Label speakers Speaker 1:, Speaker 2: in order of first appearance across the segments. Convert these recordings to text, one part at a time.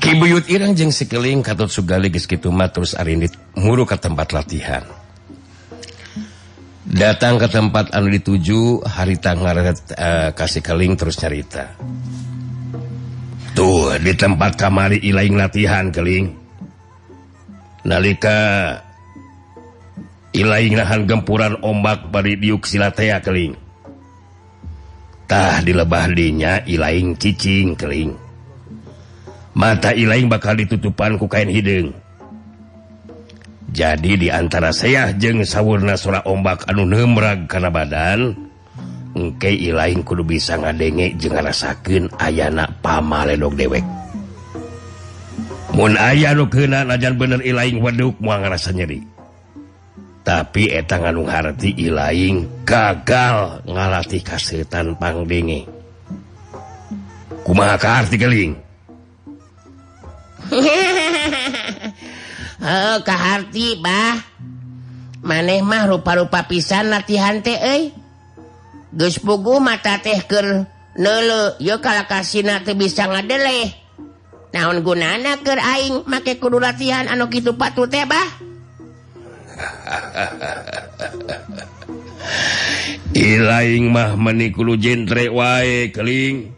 Speaker 1: Kibuyut Irang jeng sekeling katut sugaligis gitu terus arinit muru ke tempat latihan. Datang ke tempat anu dituju hari tanggal uh, kasih keling terus nyarita. Di tempat kamari Ilaing latihan keling. Nalika Ilaing nahan gempuran ombak bari diuk silatea keling. Tah di lebah dinya Ilaing cicing keling. Mata Ilaing bakal ditutupan ku kain hidung. Jadi diantara saya jeng sawurna sora ombak anu nemrag karena badan Engke lain kudu bisa ngadenge je rasaken ayana pamaledog dewek. Mun aya kena najan bener ilaing waduk moal ngarasa nyeri. Tapi etang ngandung harti ilaing gagal ngalatih kaseutan pangdenge. Kuma
Speaker 2: arti keling oh, bah. Maneh mah rupa-rupa pisan latihan te gespugu mata teh ke yo kalau kasih bisa ngadeleh. Naon gunana ke aing make kudu latihan anu gitu patu teh bah?
Speaker 1: Ilaing mah menikulu jentre wae keling.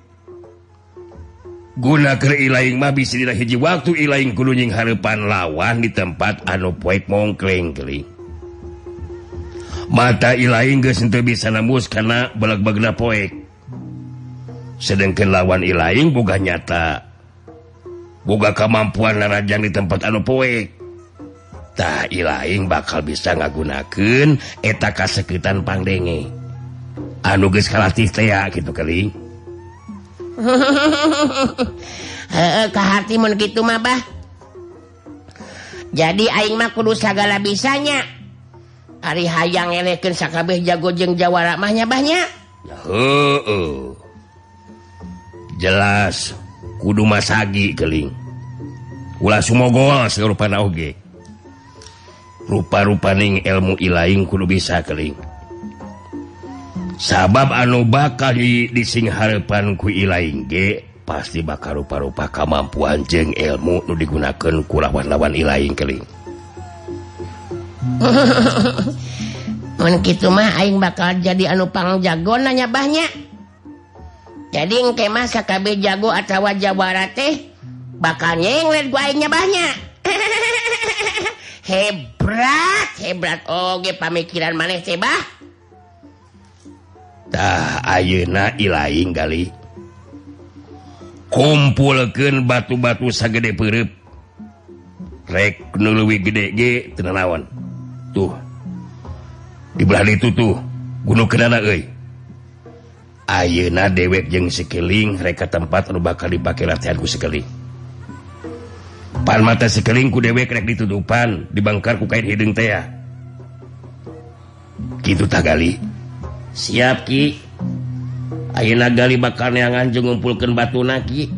Speaker 1: Guna ke ilaing mah bisa dila hiji waktu ilaing kulunjing harapan lawan di tempat anu poek mongkleng keling. mata Ilaing untuk bisa namus karena balak-bagna poek. Sedangkan lawan Ilaing boga nyata. Boga kemampuan narajang di tempat anu poek. Tak Ilaing bakal bisa ngagunakeun eta kasekitan pandenge. Anu geus kalatih teh gitu kali.
Speaker 2: Heeh, hati mun gitu mah bah. Jadi aing mah kudu sagala bisanya. Ari hayang eneken sakabeh jago jeng Jawara mahnya banyak uh, uh.
Speaker 1: jelas kudu masagi keling ulah sumogol rupa oge. Rupa-rupaning ilmu ilaing kudu bisa keling sabab anu bakal dising harepan ku ilaing ge pasti bakal rupa-rupa kamampuan jeng ilmu nu digunakan kulawan-lawan ilaing keling
Speaker 2: gimah bakal jadi anupang jago nanya banyak jadi ke masa KB jago atau wajah Barat teh bakalnya guanya banyak hebrat hebrat. Oge pamikiran maneh cebatah
Speaker 1: Ayeuna ilaing kali Kumpulkeun batu-batu sagede peureup. rek nuwi gede tenanawan tuh. Dibelah itu tuh gunung Kenana Ayeuna dewek jeng sekeling mereka tempat anu bakal dipakai latihanku sekeling. Pan mata sekelingku dewek rek ditutupan dibangkarku kain hidung teh gitu tagali siap Ki. Ayeuna gali bakal neangan jeung ngumpulkeun batu naki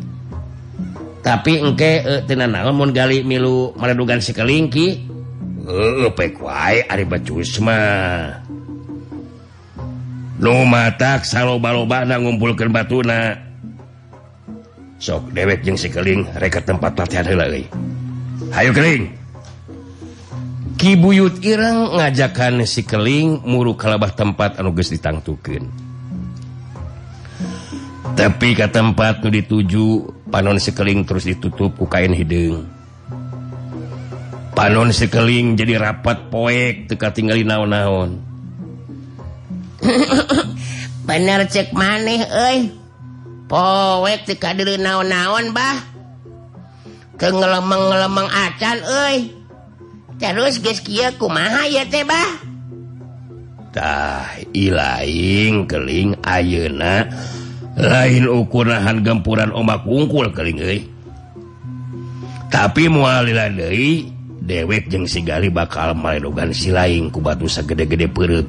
Speaker 1: tapi engke eh, e, tenan naon mun gali milu maradugan sekeling Ki? mata ngumpulkan batuna sok dewek yang sikeling reka tempat latihan lagi Ayo kering Kibuyut Irang ngajakan sikeling muru kalabah tempat anuges ditangtukin tapi ke tempat nu dituju panon sikeling terus ditutup ku kain hidung. panon sekeling jadi rapat poek teka tinggal naon-naon.
Speaker 2: Bener cek maneh poek teka diri naon-naon bah. Ke ngelemeng-ngelemeng acan eh terus geskia kumaha ya
Speaker 1: teh bah? Tah ilaing keling ayeuna. Lain ukurahan gempuran omak ungkul keling euy. Tapi mualilan deui dewek jeung sigali bakal maledogan silaing ku batu sagede-gede perut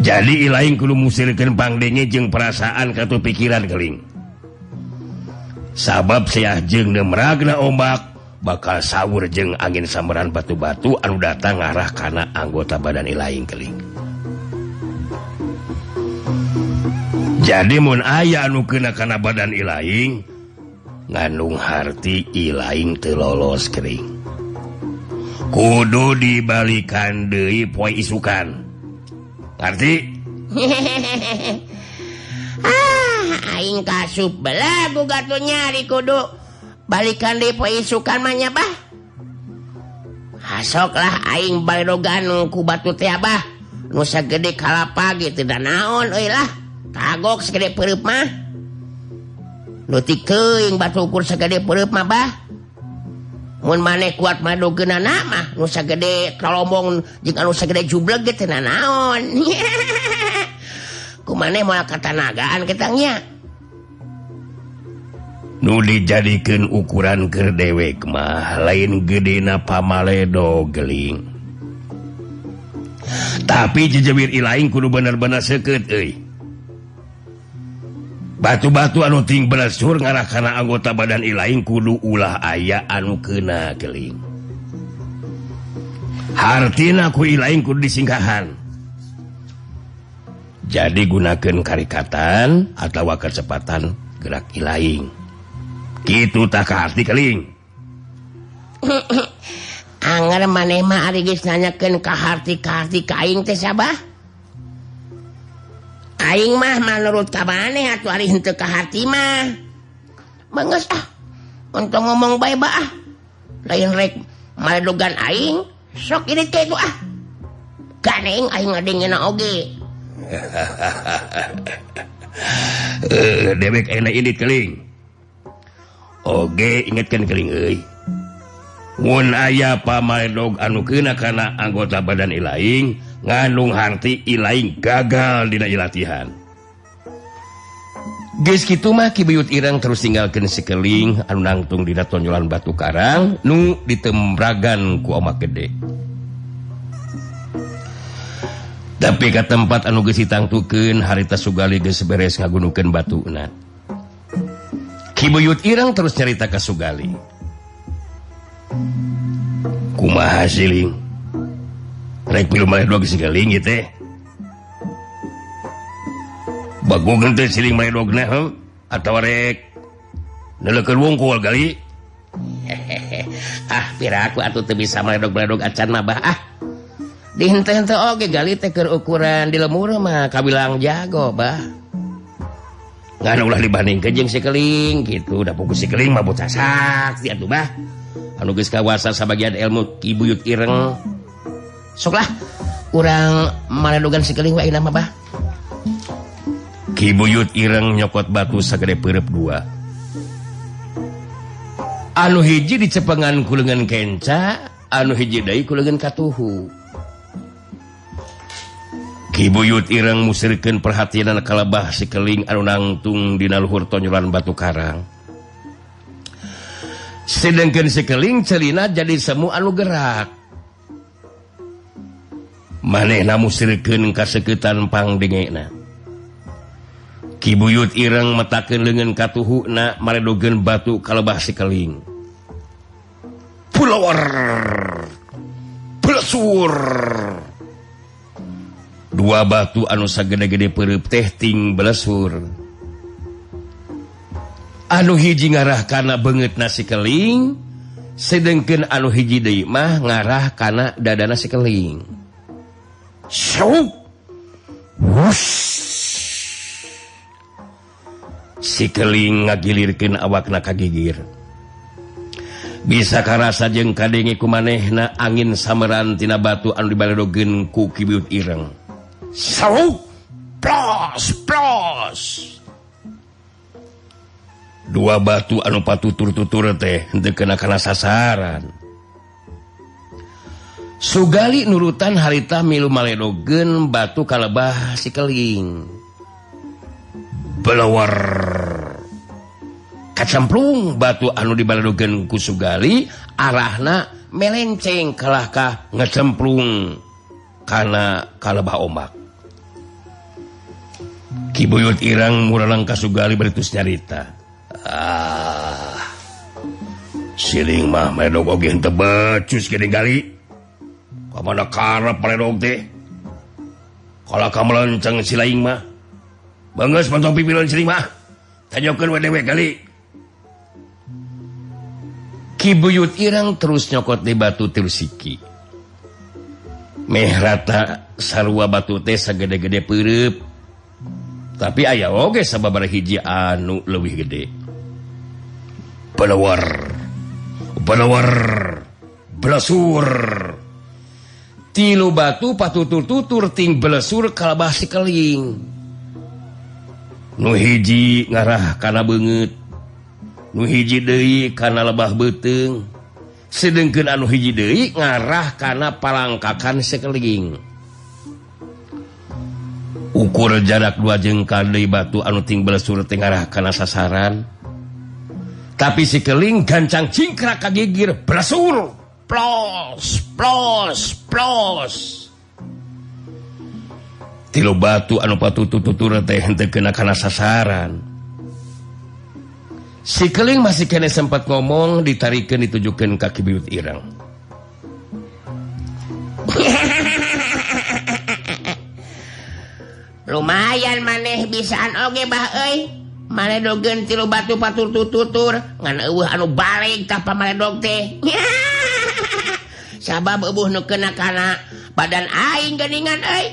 Speaker 1: jadi ilain kudu musirkan pangdenge jeung perasaan kartu pikiran keling sabab seah jeng demragna ombak bakal sahur jeng angin samaran batu-batu anu datang arah karena anggota badan ilain keling jadi mun aya anu kena karena badan ilaing ngandung harti lain telolos kering. Kudu dibalikan Dewi poi isukan. Arti?
Speaker 2: Ah, kasub nyari kudu. Balikan di poi isukan manyabah hasoklah aing barogan ku batu tiabah nusa gede kalapa gitu dan naon lah. Kagok segede perut mah. nutikeing batu ukur segede maneh kuat madu gena nama nusa gede kalaumbong jika nusa gede juble gitu naon. Ku maneh mau kata nagaan ketangnya
Speaker 1: nu dijadikan ukuran ke dewek mah lain gedena pamaledo geling. Tapi jejebir ilain kudu bener-bener seket euy. batu-batu anu ting berasur ngarah karena anggota badan lain kudu ulah aya anu kena keling. Hartina ku lain kudu disingkahan jadi gunakan karikatan atau kecepatan gerak ilaing. Gitu tak hati keling.
Speaker 2: Angger manema Ari nanyakan ke harti-harti kaing teh sabah? Aing mah menurut mah. kehatiimah ah. untuk ngomong baik ah. lain rek maledogan Aing sok ini itu ah Ganeng Aing ngadengena oge dewek
Speaker 1: eh, debek enak ini keling Oge ingatkan keling euy Mun aya pamaledog anu kena kana anggota badan ilaing ngandung harti ilain gagal dina latihan Gimah Kibuyut Irang terus tinggalkan sekeling anangtung di Tonjolan Batu Karang Nu ditembragan ku kuma gede. Tapi ke tempat anugesi tangtuken harita Sugali geberes ngagunukan batu Kibuyut Irang terus cerita ke Sugali. Kuma hasilling atauwungkul
Speaker 2: ah piraku atau bisa medok-bedok acan mabah ah. Dihenten oge gali teker ukuran di lemur mah kabilang jago bah. Nggak ulah dibanding kejeng si keling gitu. Udah pukul si keling mah bocah sakti atuh bah. Anu geus kawasa sabagian ilmu kibuyut ireng. soklah kurang maledugan sikeling wa nama bah
Speaker 1: Kibuyut ireng nyokot batu sagede perep dua. Anu hiji dicepengan kulengan kenca anu hiji dai kulengan katuhu. Kibuyut ireng musirkan perhatian kalabah sikeling anu nangtung dina luhur tonyolan batu karang. Sedangkan sikeling celina jadi semu anu gerak. manehna musirkeun kaseketanpang pangdengena Kibuyut ireng metakeun leungeun katuhuna maredogeun batu kalebah sikeling Pulawar Pelesur Dua batu anu sagede-gede peureup teh ting belesur Anu hiji ngarah kana beungeutna sikeling sedengkeun anu hiji deui mah ngarah kana dadana sikeling 咻，sikeling ngagilirkan awakna kagigir. Bisa karasa jeng kadengiku manehna angin samerantina batu anu dibaledogen ku kibiut ireng. Sau plos plos. Dua batu anu patutur tutur teh henteu kana sasaran. Sugali nurutan harita milu maledogen batu kalebah sikeling belawar. Kacamplung batu anu dibaledogen ku Sugali arahna melenceng kalahkah ngecemplung karena kalebah ombak. Kibuyut Irang muralang kasugali beritus nyarita. Ah. Siling mah meledog ogen tebecus gede kali kalau kamu lonceng silaing mah? Banget mantap pimpinan sini mah? Tanyakan wa kali. Kibuyut Irang terus nyokot di batu tirsiki. Mehrata sarua batu teh segede-gede pirup tapi ayah oge sabab hiji anu lebih gede. Penawar penawar belasur tilu batu patutur-tuturting belesur kalbah sikeling nuhiji ngarah karena banget nuhiji De karena lebah beteng. Sedengkeun anu hiji De ngarah karena palangkakan sikeling ukur jarak dua jengkal dari batu anu anuting belesur Tengarah karena sasaran. Tapi sikeling gancang cingkrak kagigir belesur. plos plos plos tilu batu anu patutututura teh henteu kena kana sasaran si keling masih kene sempat ngomong ditarikeun ditujukeun kaki biut irang
Speaker 2: lumayan maneh bisaan oge bah euy. Maneh dogen tilu batu patur tutur ngan eueuh anu balik ka pamaledog teh. sabab bubuh nu kena-kana badan aing geningan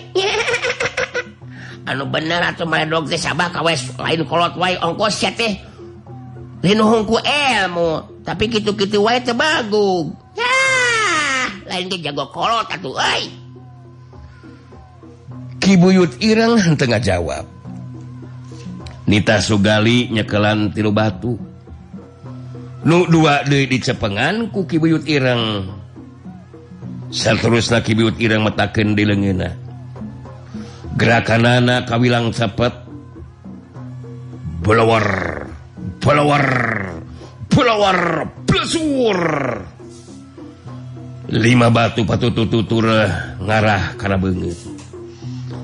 Speaker 2: anu bener atau meledog teh sabah kawes lain kolot wae ongkos ya teh. Linuhungku ilmu tapi kitu-kitu wae teh bagug. Ya lain ge jago kolot atuh euy.
Speaker 1: Kibuyut Ireng tengah jawab Nita Sugali nyekelan tilu batu. Nu dua deui dicepengan ku Kibuyut Ireng. sel terus nakibiut Irang metaken di lengena gerakan anak kawilang cepet belawar belawar belawar blesur lima batu patu tutur ngarah karena banget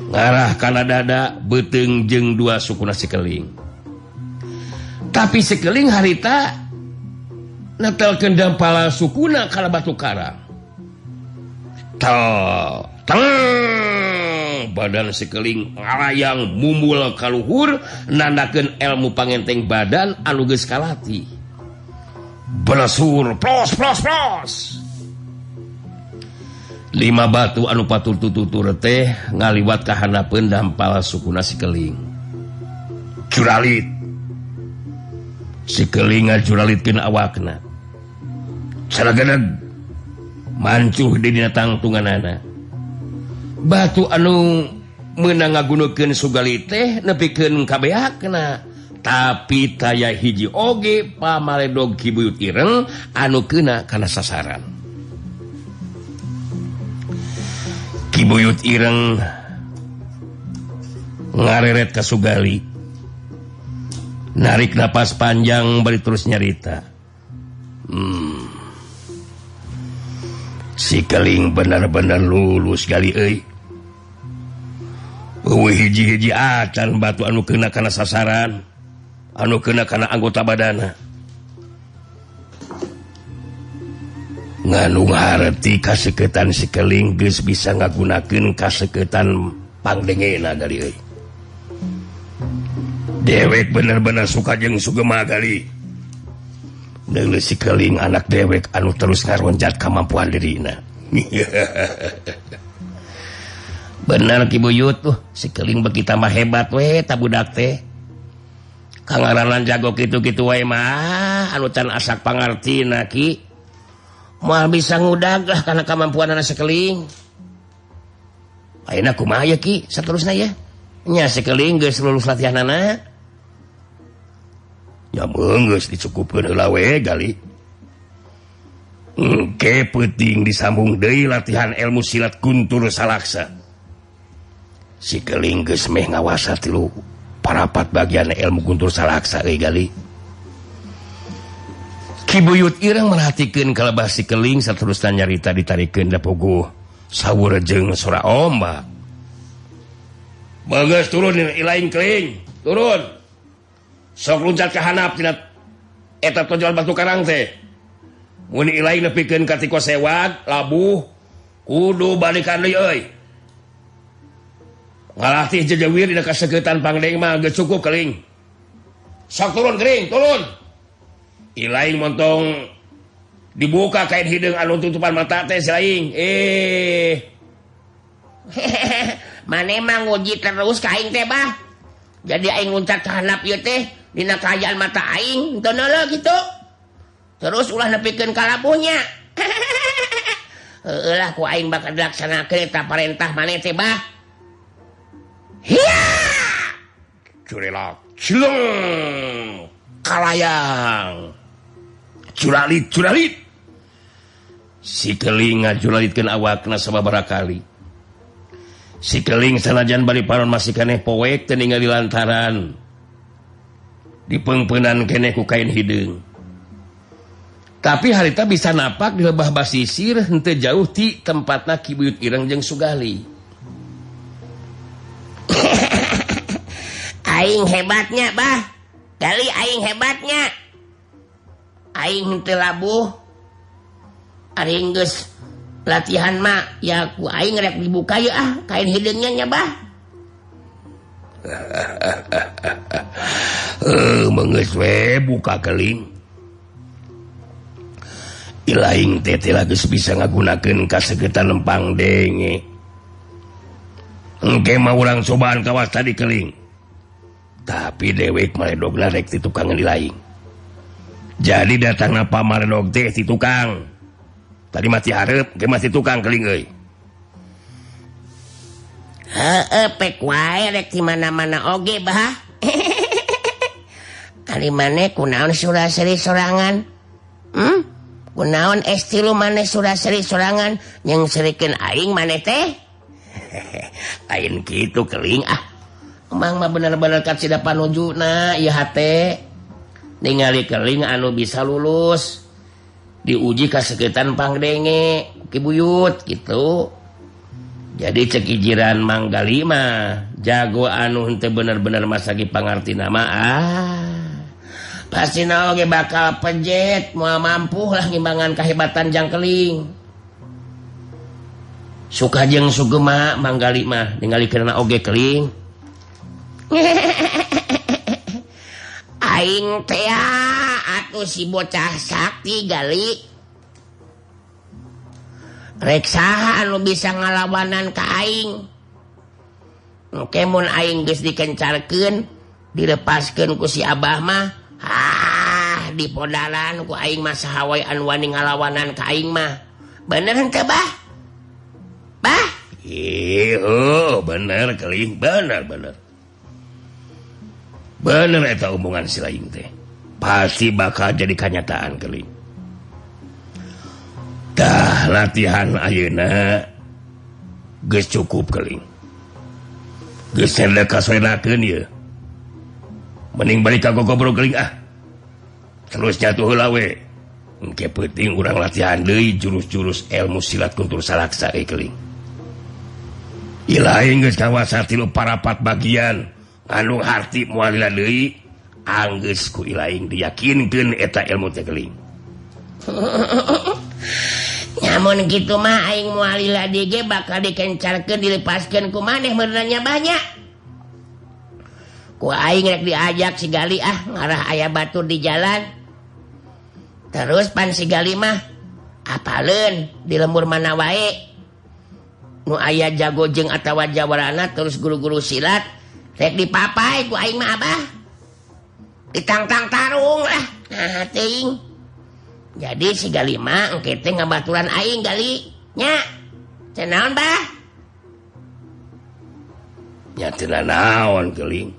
Speaker 1: ngarah karena dada beteng jeng dua suku nasi keling tapi sekeling harita netel kendam pala sukuna kala batu karang. Tal badan sekeling ngalayang mumul kaluhur nandakeun ilmu pangenteng badan aluges kalati. Belasur plos plos plos! Lima batu anu patur tutur teh ngaliwat kahana pendampal sukuna sikeling curalit sikeling ngacuralitkeun awakna. Saragana mancuh di datangtungan anak batu anu menang ngagunakan Sugali teh nepiken kabehakna tapi taya hiji oge pamaledog kibuyut Ireng anu kena karena sasaran. Kibuyut Ireng ngareret ke Sugali. Narik napas panjang beri terus nyarita. Hmm. sikeling bener-bener lulus kali hiji-hiji acan batu anu kena karena sasaran anu kena karena anggota badana. Nganung harti kaseketan sikeling guys bisa ngagunakan kaseketan pangdengena dari dewek bener-bener suka jeng sugema kali keling anak dewek anu terus ngaronjat kemampuan dirina bener Kibuyut tuh sikeling begitu mah hebat we tabudak teh. Kangaranan jago gitu-gitu wae mah. Anu can asak pangartina naki mau bisa ngudagah karena kemampuan anak sekeling Aina kumaha ya ki? Seterusnya ya? Nya sekeling geus lulus latihan anak mengus kali ke peting disambung Dei latihan ilmu silat kuntur salaksa. Sikelingges meh ngawasa tilu parapat bagian ilmu kuntur salaksa kali Kibuyut Irang merhatikan kalebah sikeling seterusnya nyarita ditarikan dapogo sawur jeng sora ombak Bagus turun ilaing keling turun. sokat kehanap etap penjual batu Karang teh. Lain pikin katiko sewat labuh kudu balikan ngalatih jejawir di dekat seketan pangdeng mah geus cukup keling. Sok turun kering turun. Ilain montong dibuka kain hidung anu tutupan mata teh silaing eh.
Speaker 2: Mane mah nguji terus kain teh bah. Jadi aing nguncat hanap ieu teh Dina kerajaan mata aing. Donolog gitu. Terus ulah nepikan kalabunya lah ku aing bakal dilaksana kereta perintah mana teh bah. Hiya!
Speaker 1: Curilok cilung kalayang. Curalit curalit si keling ngajulalitkan awakna sababara kali. Si keling sanajan bari panon masih kaneh poek teningal di lantaran. dipengpenan keneh ku kain hidung. Tapi harita bisa napak di lebah basisir hente jauh ti tempatna kibuyut ireng jeng sugali.
Speaker 2: Aing hebatnya bah. Kali aing hebatnya. Aing hente labuh. Aring latihan mak ya ku aing rek dibuka ya ah kain hidungnya
Speaker 1: nyabah Euh, buka keling. Ilaing tete lagi bisa ngagunakan kasegetan lempang denge. Engke mau orang cobaan kawas tadi keling. Tapi dewek meledogna rek di tukang di lain jadi datang apa meledog teh di tukang. Tadi mati harap ke masih tukang keling euy.
Speaker 2: Eh, mana-mana. Oge maneh kunaon Surasri serangan hmm? kunaon estil maneh Surasri serangan yang serikin aing maneh teh?
Speaker 1: Lain gitu keling ah.
Speaker 2: Emang mah bener-bener panuju nah ningali keling anu bisa lulus. Diuji kesekitan pangdenge kibuyut gitu. jadi cekijiran manggalima jago anu untuk bener-bener masagi pangarti nama ah. Pasti naoge bakal pejet mau mampu lah ngimbangan kehebatan jangkeling suka jeng sugema manggalima ningali karena oge keling. Aing teh ah, atau si bocah sakti galik reksahan anu bisa ngalawanan kaing geus dikencarkan dilepaskan ku si Abah mah ah dipodalan ku aing masa Hawai anwani ngalawanan kaing mah. Beneran ke bah? Bah?
Speaker 1: Iyo, bener keling. Bener bener. Bener itu hubungan silain teh. Pasti bakal jadi kenyataan keling. tah latihan Ayeuna guys cukup keling mening balik keling ah. Terus jatuh lawe mungkin penting kurang latihan Dewi jurus-jurus ilmu silat kuntur salaksa keling lain kawasatilu parapat bagian anu harti deui anggeus ku ilaing diyakinkan eta ilmu
Speaker 2: tekeling namun gitu aing mualilah DG bakal dikencarkan dilepaskan ku maneh menanya banyak. Ku aing rek diajak si Gali ah ngarah ayah batu di jalan. Terus pan si Gali mah apalun di lembur mana wae? Nu ayah jagojeng atau jawarana terus guru-guru silat rek di ku aing mah Abah. Ditangtang tarung lah. Nah ting jadi si sigalima engkete
Speaker 1: ngabaturan aing
Speaker 2: gali. Galinya cenaon bah?
Speaker 1: Nyatina naon keling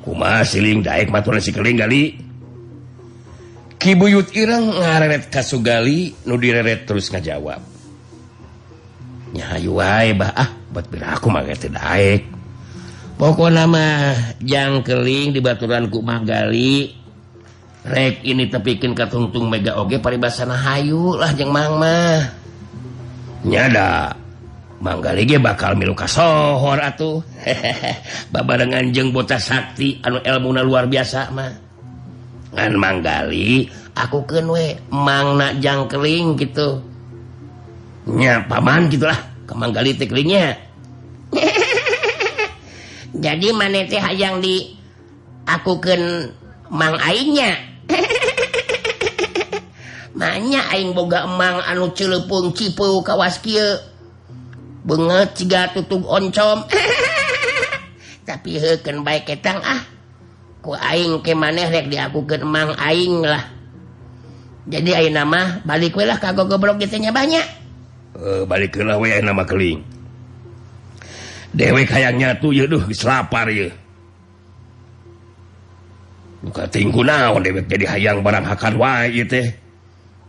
Speaker 1: kuma siling daik maturan si keling gali? Kibuyut ireng ngareret kasugali nu direret terus ngajawab. Nyahayu wae bah. Ah buat piraku mah teh daek. Pokok nama jang keling di baturan ku mah gali. rek ini tepikin katungtung Mega Oge paribasana Hayulah jeng mangma nyada. Manggalige bakal milu sohor atuh. Hehe babarengan jeng bocah sakti anu elmuna luar biasa mah. Ngan manggali
Speaker 2: aku kenwe mangna
Speaker 1: jangkeling gitu. Nya paman gitulah
Speaker 2: kemanggali teklingnya jadi manete hayang di aku ken mang aingnya. Manya aing boga emang anu celepung cipu kawas kieu. Beungeut ciga tutug oncom. Tapi heken bae ketang ah. Ku aing ke maneh rek diakukeun emang aing lah. Jadi aing nama balik we lah kago goblok gitunya banyak.
Speaker 1: Uh, eh, balik we nama keling. Dewek kayaknya tuh ya duh selapar ya. naon dewek jadi hayang barang hakan wa teh.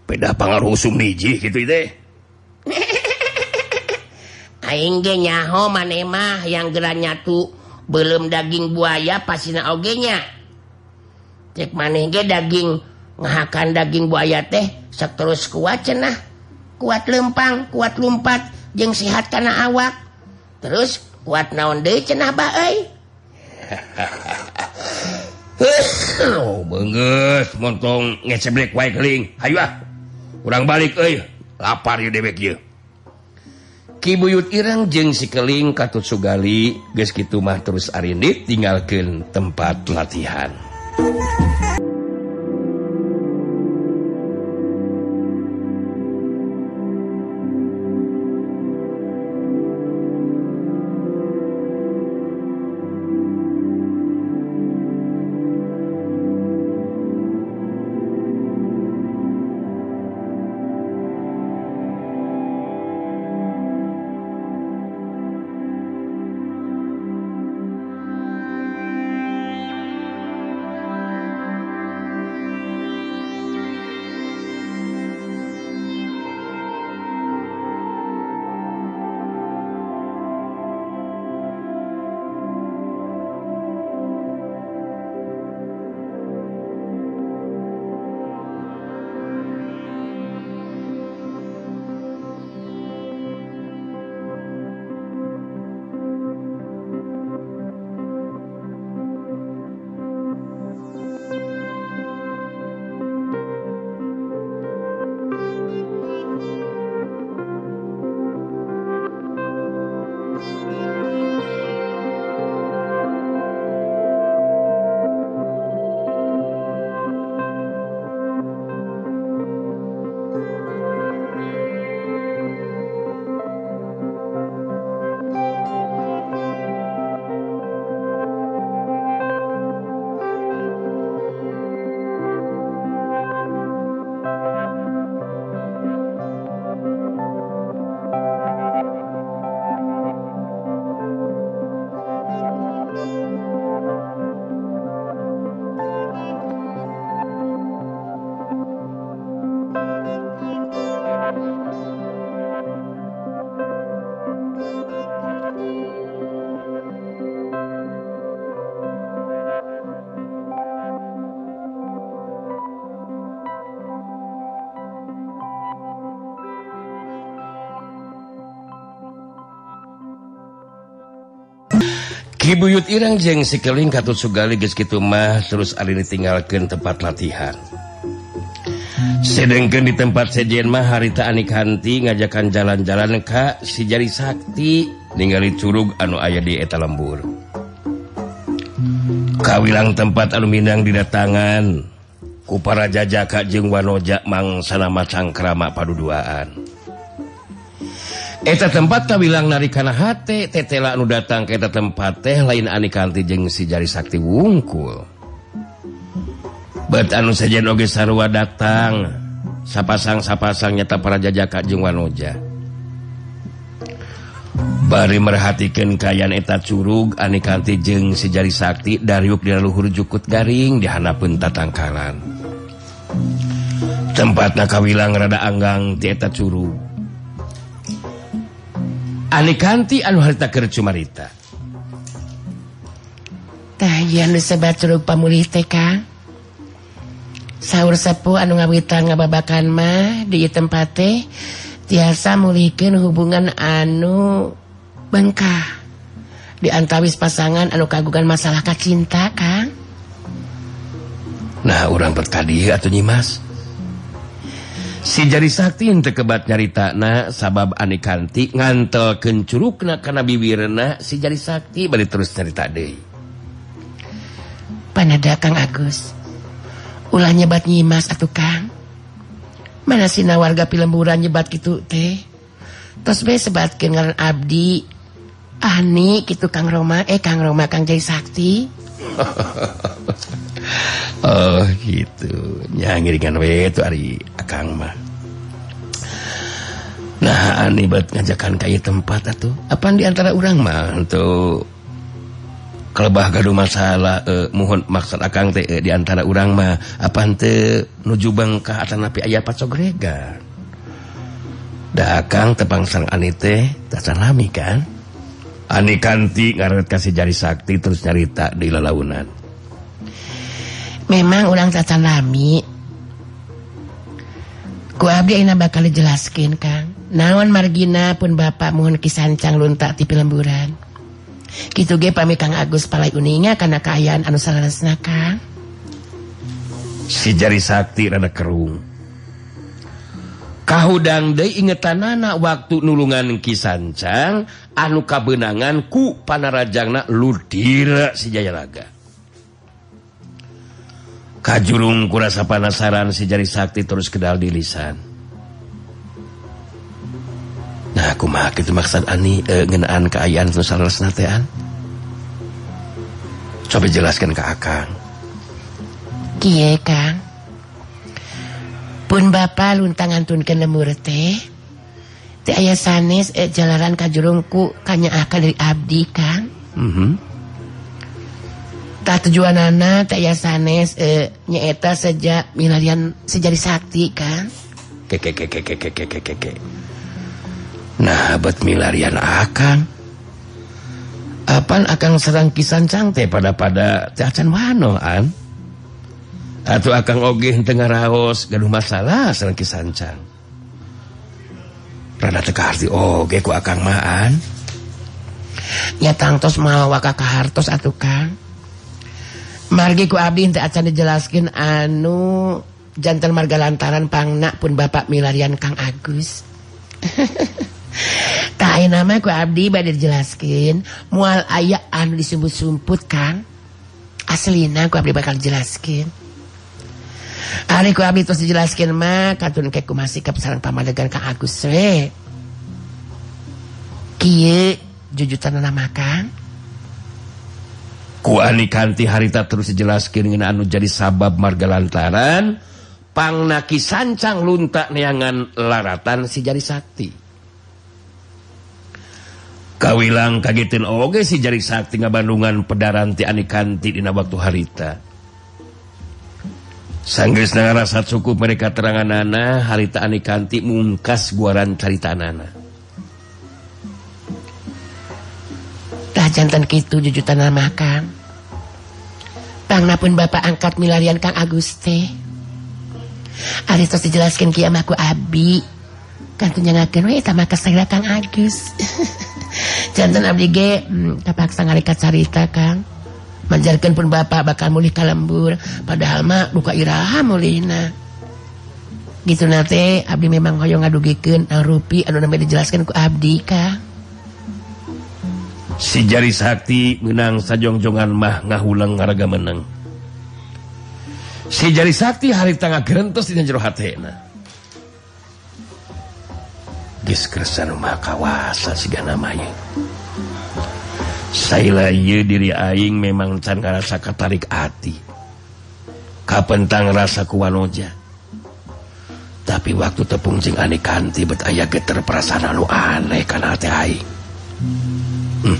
Speaker 1: Beda pangarhusum niji gitu teh.
Speaker 2: Nyaho manemah yang geranya tuh belum daging buaya pasina ogenya cek manehge daging ngahakan daging buaya teh seterus kuat cenah. Kuat lempang kuat lumpat jeng sehat karena awak. Terus kuat naon de cenah bae?
Speaker 1: oh, banget montong ngeceblek wae keling ayo ah kurang balik eh lapar ya dewek ya Kibuyut irang jeng sikeling katut sugali. Geus kitu mah terus arindit tinggalkan tempat latihan. Kibuyut Irang jeng sikeling katut Sugali geus kitu mah terus Ali ditinggalkeun tempat latihan. Hmm. Sedengkeun di tempat sejen mah harita Anik Hanti ngajakan jalan-jalan ka si jari Sakti ningali Curug anu aya di eta lembur. Hmm. Kawilang tempat anu Minang didatangan ku para jajaka jeung Wanoja mangsana macang krama paduduaan. eta tempat tak bilang narikana hati tetela anu datang ke eta tempat teh lain ani kanti jeng si jari sakti wungkul. Bet anu saja oge sarua datang sapasang sapasang nyata para jajaka jeung wanoja. Bari merhatikan kayan eta curug ani kanti jeng si jari sakti dariuk di luhur jukut garing dihanapun tatangkalan. Tempat nakawilang rada anggang ti eta curug. kanti anu harta Kercumarita
Speaker 2: sahur sepu anu ngawita ngababakan mah di tempat tiasa mulikin hubungan anu bengkah diantawis pasangan anu kagungan masalah kacinta Kang
Speaker 1: nah orang bertadi atau nyimas si jari Sakti kebat nyarita na sabab Ani kanti ngantel kencuruk na karena bibirna si jari Sakti balik terus cerita deh
Speaker 2: panada Kang Agus. Ulah nyebat nyimas atau Kang. Mana Sina warga pilemburan nyebat gitu teh? Terus be sebat ngaran Abdi. Ani gitu Kang Roma. Eh Kang Roma Kang Jari Sakti.
Speaker 1: Oh gitunyangirikan itu hari Akang mah. Nah anibat ngajakan kayak tempat atau apa di antara orang mah? Untuk kelebah gaduh masalah eh, mohon maksud Akang teh eh, diantara orang mah. Apa apante nuju Bangka atau napi ayah pacogregan dah akang tepang sang anite tasalami kan? Ani kanti ngaret kasih jari sakti terus nyarita di lelaunan.
Speaker 2: memang orang cacan lami ku bakal jelaskin Kang. Naon margina pun Bapak mohon kisancang luntak di lemburan gitu ge pami Kang Agus palai uninga karena kaayaan anu salahresna Kang.
Speaker 1: Si jari sakti rada kerung. Kahudang deui ingetanana waktu nulungan kisancang anu kabenangan ku panarajangna ludira si jayaraga kajurung kurasa panasaran si jari Sakti terus kedal di lisan. Nah aku itu maksud Ani e, ngenaan keayaan nusatean coba jelaskan ke Akang.
Speaker 2: Kie Kang? Pun Bapak luntang antun ke lemur teh teh ayah sanes eh, jalaran kajurungku kanya akan dari abdi Kang.
Speaker 1: Mm -hmm.
Speaker 2: Tak tujuan anak tak ya sanes eh, nyeeta sejak milarian sejari sakti kan?
Speaker 1: Keke keke keke keke keke nah buat milarian akan apan akan serang kisan cangte pada pada cacan wano an? Atau akan oge tengah raos gaduh masalah serang kisancang rada teka arti oge ku akan maan
Speaker 2: ya tangtos mau wakak hartos atuh kang Margiku Abdi teu acan dijelaskeun anu jantan marga lantaran pangna pun Bapak milarian Kang Agus. Tak namaku Abdi bade dijelaskeun mual aya anu disumput-sumput Kang. Aslinaku Abdi bakal jelaskin Ari ku Abdi terus dijelaskeun mah katun keku masih ke sarang pamadegan Kang Agus we. Kieu jujutan nama Kang.
Speaker 1: kuani kanti harita terus dijelaskan dengan anu jadi sabab marga lantaran pangnaki sancang luntak neangan laratan si jari sakti kawilang kagetin oge si jari sakti ngabandungan pedaranti ani kanti dina waktu harita Sanggris nang rasa cukup mereka terangan nana harita ani kanti mungkas guaran carita nana.
Speaker 2: tah jantan kitu jujutan nama Kang. Bangna pun Bapak angkat milarian Kang Agus teh Aristos dijelaskan kiamahku Abi. Kan ngakin we sama kesera Kang Agus. Jantan abdi ge hmm, terpaksa ngarikat carita Kang. Manjarkan pun Bapak bakal mulih kalembur. Padahal mah buka iraha mulina gitu nate Abdi memang hoyong ngadugikan rupi anu namanya dijelaskan ku Abdi Kang.
Speaker 1: si jari Sakti menang sajongjongan mah ngahulang ngaraga menang. Si jari Sakti hari tengah gerentos dina jero hatena geus kersan mah kawasa siga namanya Saila ieu diri aing memang can ngarasa katarik hati kapentang rasa kuwanoja tapi waktu tepung jing aneh kanti bet aya geter perasaan anu aneh kana hati aing. Hmm.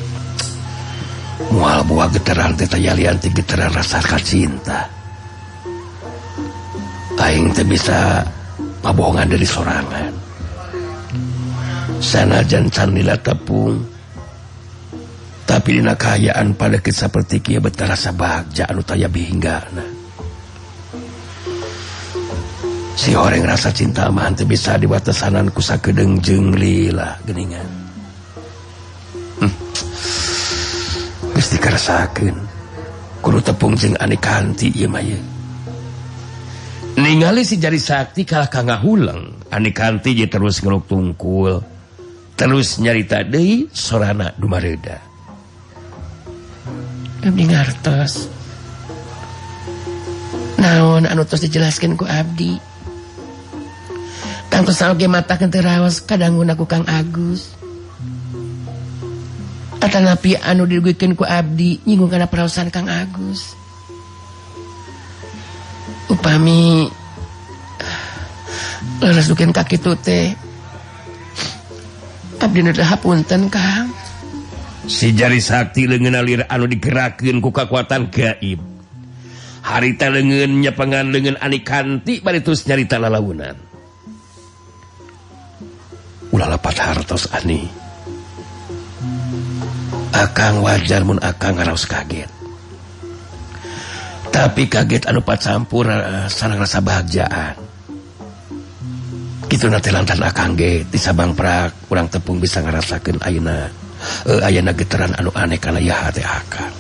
Speaker 1: buah geteran tetayanti getaran rasakan cinta. Aing teh bisa pabohongan dari sorangan. Sanajan canila tepung tapi dina kayaan pada kisah seperti kia betarasa bahagia anu taya bihinggana. Si orang rasa cinta mah teu bisa dibatasanan ku sakedeung jeung lila geningan. dikersaken guru tepung jeng anekanti ningali si jari sakti kalah Ka hulang anekanti je terus ngeruk tungkul terus nyarita Dei sorana dumareda ngartos.
Speaker 3: Naon anu terus dijelaskan ku abdi? Tangtos salge mata kenterawas kadang gunaku Kang Agus. Tata napi anu dirugikan ku abdi nyinggung karena perasaan Kang Agus. Upami leres dukin kaki tute. Abdi punten Kang.
Speaker 1: Si jari sakti lengan alir anu digerakin ku kekuatan gaib. Harita lengan nyepengan kanti bari baritus nyarita lalaunan. Ulah lepat hartos ani. Akang wajarmun akan ngaraos kaget. Tapi kaget anupat campur eh, sarang rasa bahagiaan. Gitu nanti lantan akangget di Sabang Prak kurang tepung bisa ngerasakan Aina uh, eh, Ayana getaran anu aneh karena ya hati akan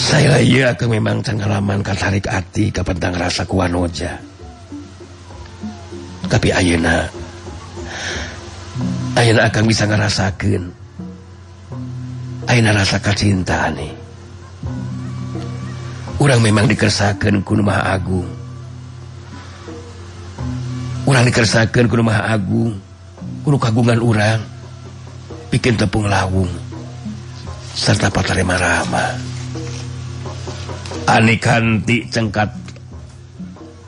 Speaker 1: saya iya ke memang cengalaman katarik hati kapentang rasa kuanoja. Tapi Ayana Ayana akan bisa ngerasakan Ayana rasa cinta nih. Orang memang dikersakan ku Maha Agung. Orang dikersakan ku Maha Agung guru kagungan orang bikin tepung lawung serta patare Ani kanti cengkat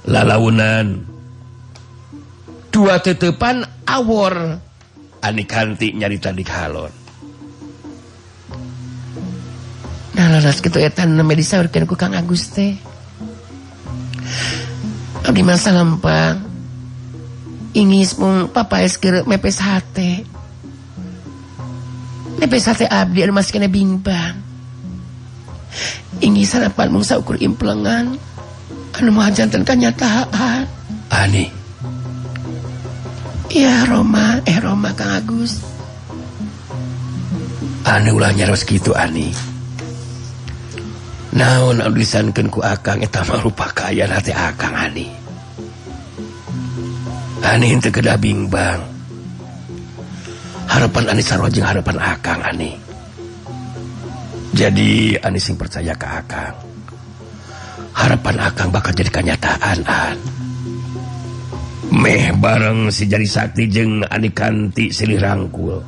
Speaker 1: lalaunan. Dua tetepan awor. kanti nyarita di kalon.
Speaker 3: Nah, Agus teh. Abdi masa lempang ingis mung papa es mepes hati mepes hati abdi ada masih kena bimbang. Ingis harapan mung saukur implengan. Anu mahajantan kanyataan
Speaker 1: aneh
Speaker 3: ya Roma eh Roma Kang Agus.
Speaker 1: Anu ulahnya harus gitu ani. Naon disankan ku akang eta mah rupa kaya hati akang ani. Ani henteu kedah bimbang. Harapan ani sarua jeung harapan akang ani. Jadi ani sing percaya ke akang. Harapan akang bakal jadi kenyataan an. meh bareng si jari Sakti jeng Anikanti silih rangkul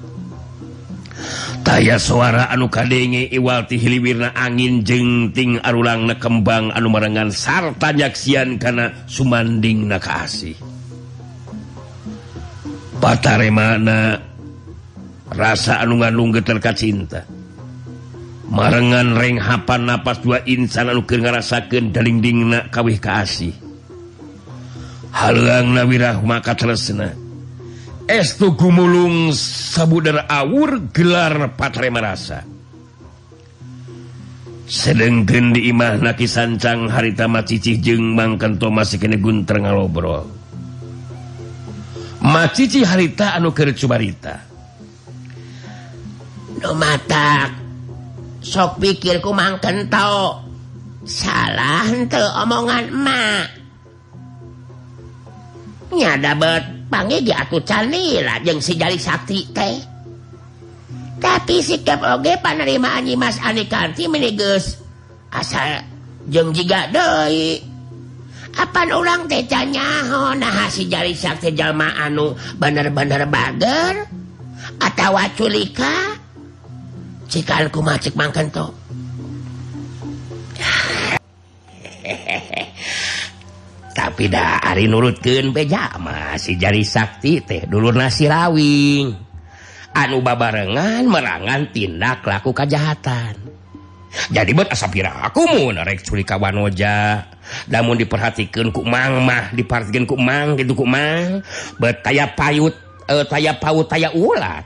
Speaker 1: taya suara anu kadenge Iwalti Hiliwirna angin jengting arulang na kembang anu merengan sarta nyaksian karena Sumanding nakaasi patare mana rasa anu ngandung geterka cinta. Merengan renghapan napas dua insan anu keur ngarasakeun dalingdingna kawih kasih halang nawirah maka tresna estu gumulung sabudar awur gelar patre merasa sedengken di imah naki sancang harita cicih jeng mangkan masih kene gunter ngalobrol. Macici harita anu keur cubarita.
Speaker 2: No matak sok pikirku mangken tau salah henteu omongan emak. nya bet pange diaku canila jeng si jali sakti teh. Tapi sikap oge penerimaan Mas Ani Karti menigus asal jeng juga doi apa ulang teh canyaho nah si jali sakti jalma anu bener-bener bager atau culika? Cikal kumacik mangkan toh tapi dah Ari nurutken beja masih jari Sakti teh dulu nasirawing anu babarengan merangan tindak laku kejahatan jadi buat asapira aku mau narek culiwan namun diperhatikan kumangmah diperhatikan kumang gitu kumang betaya payut eh, taya paut taya ulat.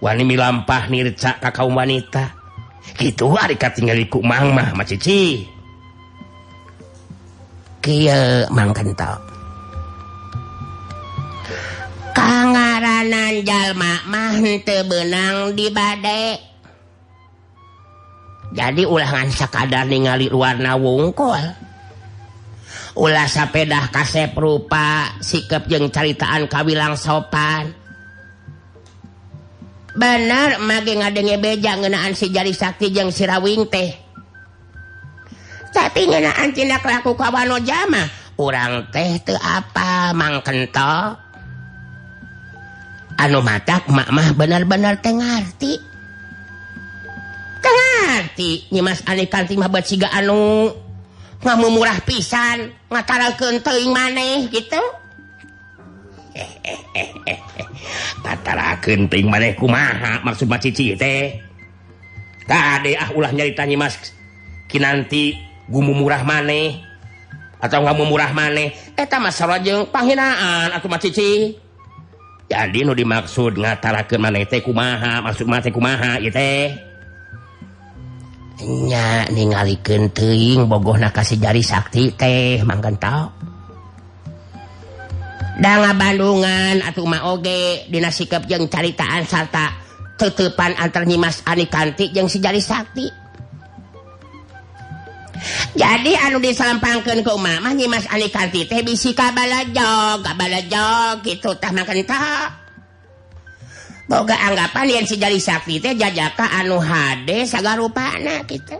Speaker 2: Wanita lampah nirca kakak wanita. Gitu hari tinggal kumang mah macici Kiel mangkento. Kangaranan jalma mah henteu beunang di bade. Jadi ulangan sakadar ningali warna wungkul. Ulah sapedah kasep rupa, sikap jeung caritaan kawilang sopan. Benar mage ngadenge beja ngeunaan si jari sakti jeung sirawing teh. tapi ngenaan tindak laku kawano jama? Orang teh tuh apa mang kento? Anu matak mak mah benar-benar tengarti tengarti nyimas ani kanti mah buat siga anu ngamu murah pisan ngatara teuing maneh gitu.
Speaker 1: Tatara kenting maneh kumaha maksud macici teh. Tadi ah ulah nyari tanyi mas. Kinanti gumu murah maneh. Atau kamu murah maneh. Eh, Eta masalah jeng atuh atau macici jadi nu dimaksud ngatarakeun maneh teh kumaha maksud mah teh kumaha ieu teh?
Speaker 2: Nya ningalikeun teuing bogohna kasih jari sakti teh mangkan tau. Da Bandungan atau mah oge dina sikap jeung caritaan sarta tetepan antar Nyimas Ani Kanti jeung si jari sakti. jadi anu disampangkan ke umamahnya Mas Ali kanti teh bisi kabala jog gitu tah makan tak boga anggapan yang sejali sakti teh jajaka anu hade sagar rupana gitu.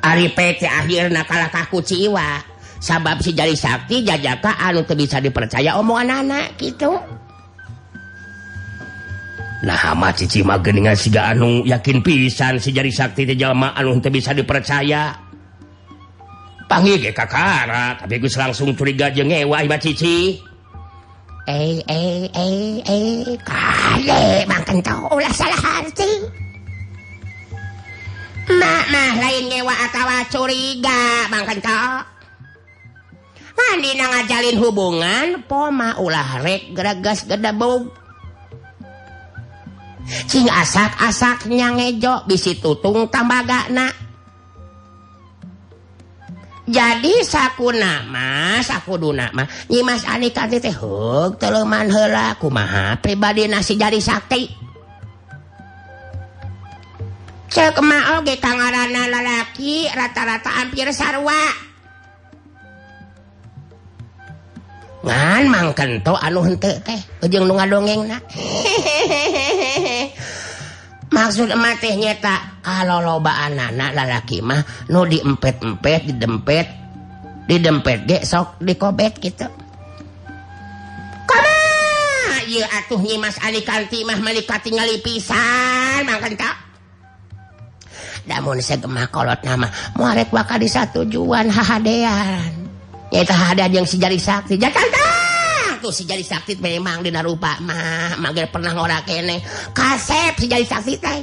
Speaker 2: Ari pete akhirna kalah kaku ciwa sabab si jari sakti jajaka anu teu bisa dipercaya omongan anak gitu.
Speaker 1: Nah geuningan siga anu yakin pisan si jari sakti dijallma anu teu bisa dipercaya. Panggil ge kakara tapi geus langsung curiga jeung ewa ba cici.
Speaker 2: Eh eh eh eh kale makan tau ulah salah hati mak mah lain ngewa atawa curiga makan tau Mandi ngajalin hubungan poma ulah rek geragas gedabog cing asak-asaknya ngejo bisi tutung tambaga na jadi saku nama saku duna mah nyimas anika teh te hug teleman heula kumaha pribadi nasi jari sakti. Cek mah ge tangarana lalaki rata-rata hampir sarwa ngan mangken to anu hente teh. Ujung nu ngadongeng na maksud emak teh nyeta kalau loba anak-anak lalaki mah nu diempet-empet didempet didempet ge sok dikobet gitu. Kama ieu atuh nyi Mas Ali kanti mah malika tingali pisan mangken tak namun segemah kolot nama muarek bakal disatujuan hahadean. Nyata ada yang si jari sakti. Jakarta tuh si jari sakti memang dina rupa mah. Mager pernah ngora kene. Kasep si jari sakti teh.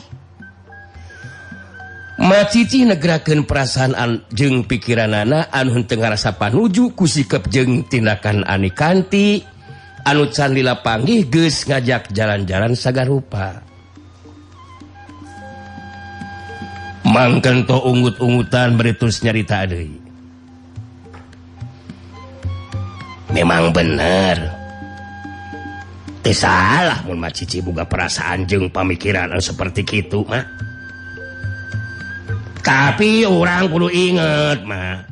Speaker 1: Macici negerakan perasaan an, jeng pikiran anak anu tengah rasa panuju kusikap jeng tindakan ani kanti. Anu can lila panggih geus ngajak jalan-jalan sagarupa mangken to ungut-ungutan beritus nyarita deui. memang bener. Salah Cici buka perasaan jeng pemikiran seperti kitu mah. Tapi orang perlu inget mah.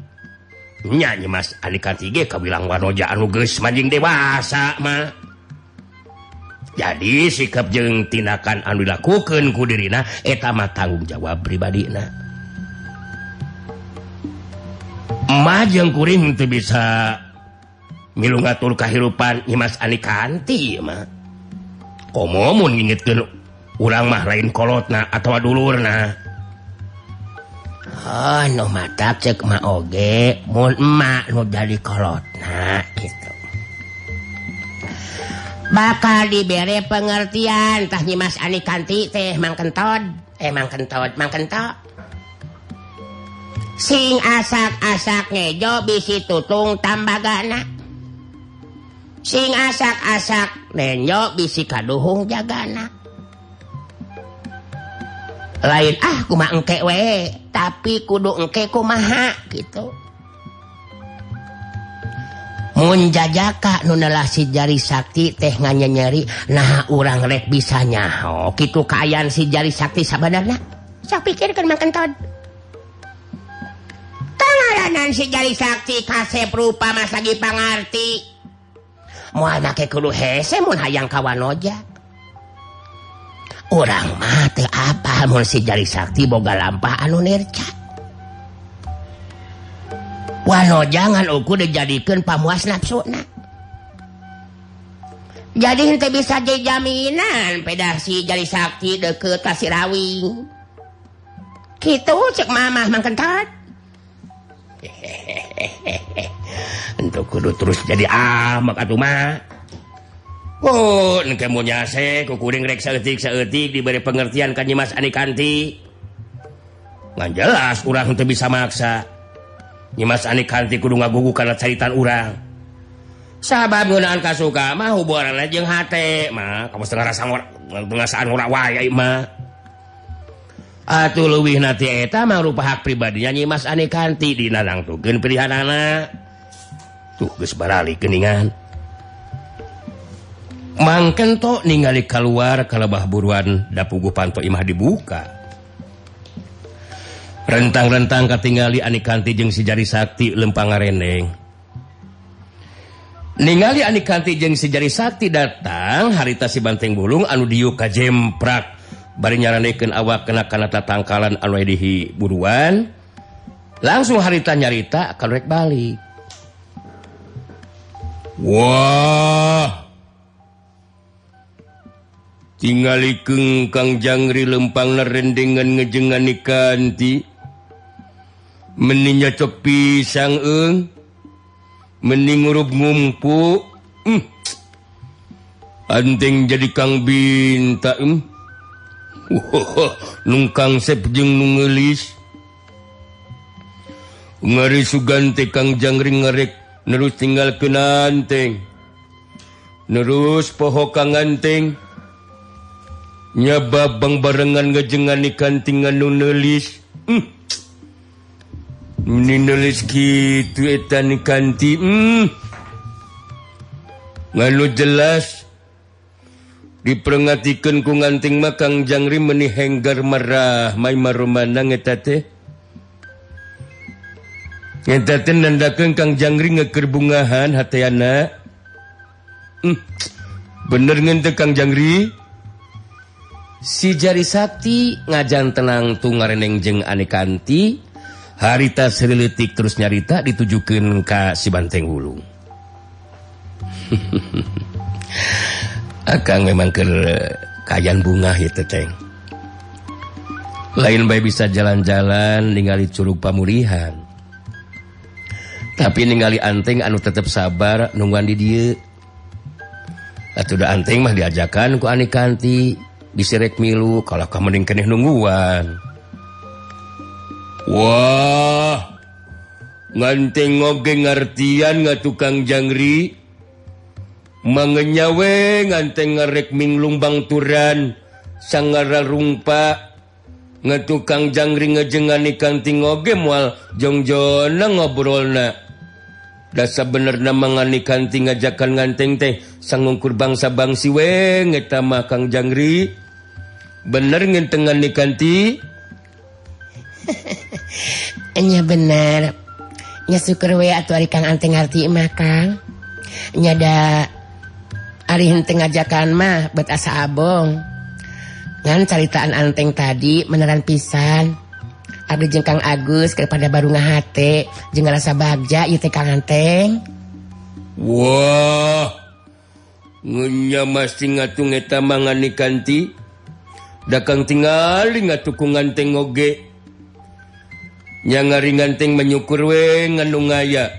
Speaker 1: Nyanyi Mas Alika tiga kau bilang wanoja anu geus manjing dewasa mah. Jadi sikap jeng tindakan anu dilakukan ku dirina eta mah tanggung jawab pribadi na. Majeng kuring teu bisa milu ngatur kehidupan Imas Anikanti mah komomun ingetkeun urang mah lain kolotna atau dulurna.
Speaker 2: Ah, oh no mata cek ma oge mun emak nu dari kolotna gitu. Bakal diberi pengertian tah Nyimas Anikanti teh Mang Kentod eh Mang Kentod Mang Kentod sing asak-asak ngejo bisi tutung tambagana. sing asak-asak nenyo bisi kaduhung jagana lain ah kuma engke we tapi kudu engke kumaha gitu. Mun jajaka nunelah si jari sakti teh nganya nyeri nah urang rek bisa nyaho. Gitu kaayaan si jari sakti sabenerna
Speaker 1: sok pikirkan makan tod Tangaranan si jari sakti kasep rupa masagi pangarti. hayang kawan ojak. Orang mate apa? Mun si jari sakti boga lampa anu nirca Wano jangan uku dijadikan pamuas nafsu jadi ente bisa jaminan pedasi jari sakti deket kasih rawing. Gitu cek mamah mangkentat untuk kudu terus jadi amak atuh mah Oh, kamu nyase, kukuring rek seetik seetik diberi pengertian kan nyimas anikanti. Ngan jelas, urang untuk bisa maksa. Nyimas anikanti kudu ngagugu karena caritan urang Sahabat gunaan kasuka, mah hubungan jeung hate hati, mah kamu setengah rasa ngora, tengah saan mah. Atuh luwih mah rupa hak pribadinya nyimas aneh kanti di narang tugen pilihanana geus barali keningan. Mangken to ningali keluar kalebah buruan dapugu panto imah dibuka. Rentang-rentang katingali aneh kanti jeng sejari sakti lempang ngarendeng ningali aneh kanti jeng sejari sakti datang harita si banteng bulung anu diuk kajemprak. bari nyaranekeun awak kena kana tatangkalan anu dihi buruan langsung harita nyarita akan rek balik wah tinggal kengkang jangri lempang rendengan ngejengan nikanti meninya cok pisang eng mending ngurup ngumpu hmm. anting jadi kang binta em. nungkang sepjeng nungelis. Ngari Suganti Kang jangring ngerek nerus tinggal kenanteng nerus poho kanganting nyaba Bang barengan ngejengan ikan tinggal nunelis hmm. nulis gitu etan kanti hmm. Nganu jelas diperngatikan ku nganting makang jangri meni henggar marah. Mai marumana ngetate ngetate nandakan kang jangri ngeker bungahan hatayana hmm. bener ngente kang jangri? Si jari sakti ngajan tenang tu ngareneng jeng anekanti. Harita serilitik terus nyarita ditujukan ka si banteng wulung. akan memang ke kayan bunga itu teng. Lain baik bisa jalan-jalan ningali curug pamulihan tapi ningali anting anu tetap sabar nungguan di dia. Atau udah anting mah diajakan ku Ani kanti disirek milu kalau kamu mending keneh nungguan. Wah nganting ngoge ngartian nggak tukang jangri. mengenyawe nganteng ngerekming lumbang turan sanggara rumpa ngetukang jangri ngejengan ikan tingoge mual jongjona ngobrolna. Dasa bener na mangani kanti ngajakan nganteng teh sangungkur bangsa bangsi we ngetama kang jangri. Bener ngentengan ni kanti? Nya bener. Nya syukur we atuh ari kang anteng ngarti mah kang. Nyada Ari Arihente ngajakan mah buat asa Abong. Ngan caritaan anteng tadi meneran pisan. Abdi jeung Kang Agus kepada baru ngahate jeng rasa bagja ieu teh Kang Anteng.
Speaker 4: Wah Ngunya masih ngatung eta mangani kanti Dakang tingali ngatuku nganteng oge. Nya ngari nganteng menyukur we nganu ngaya.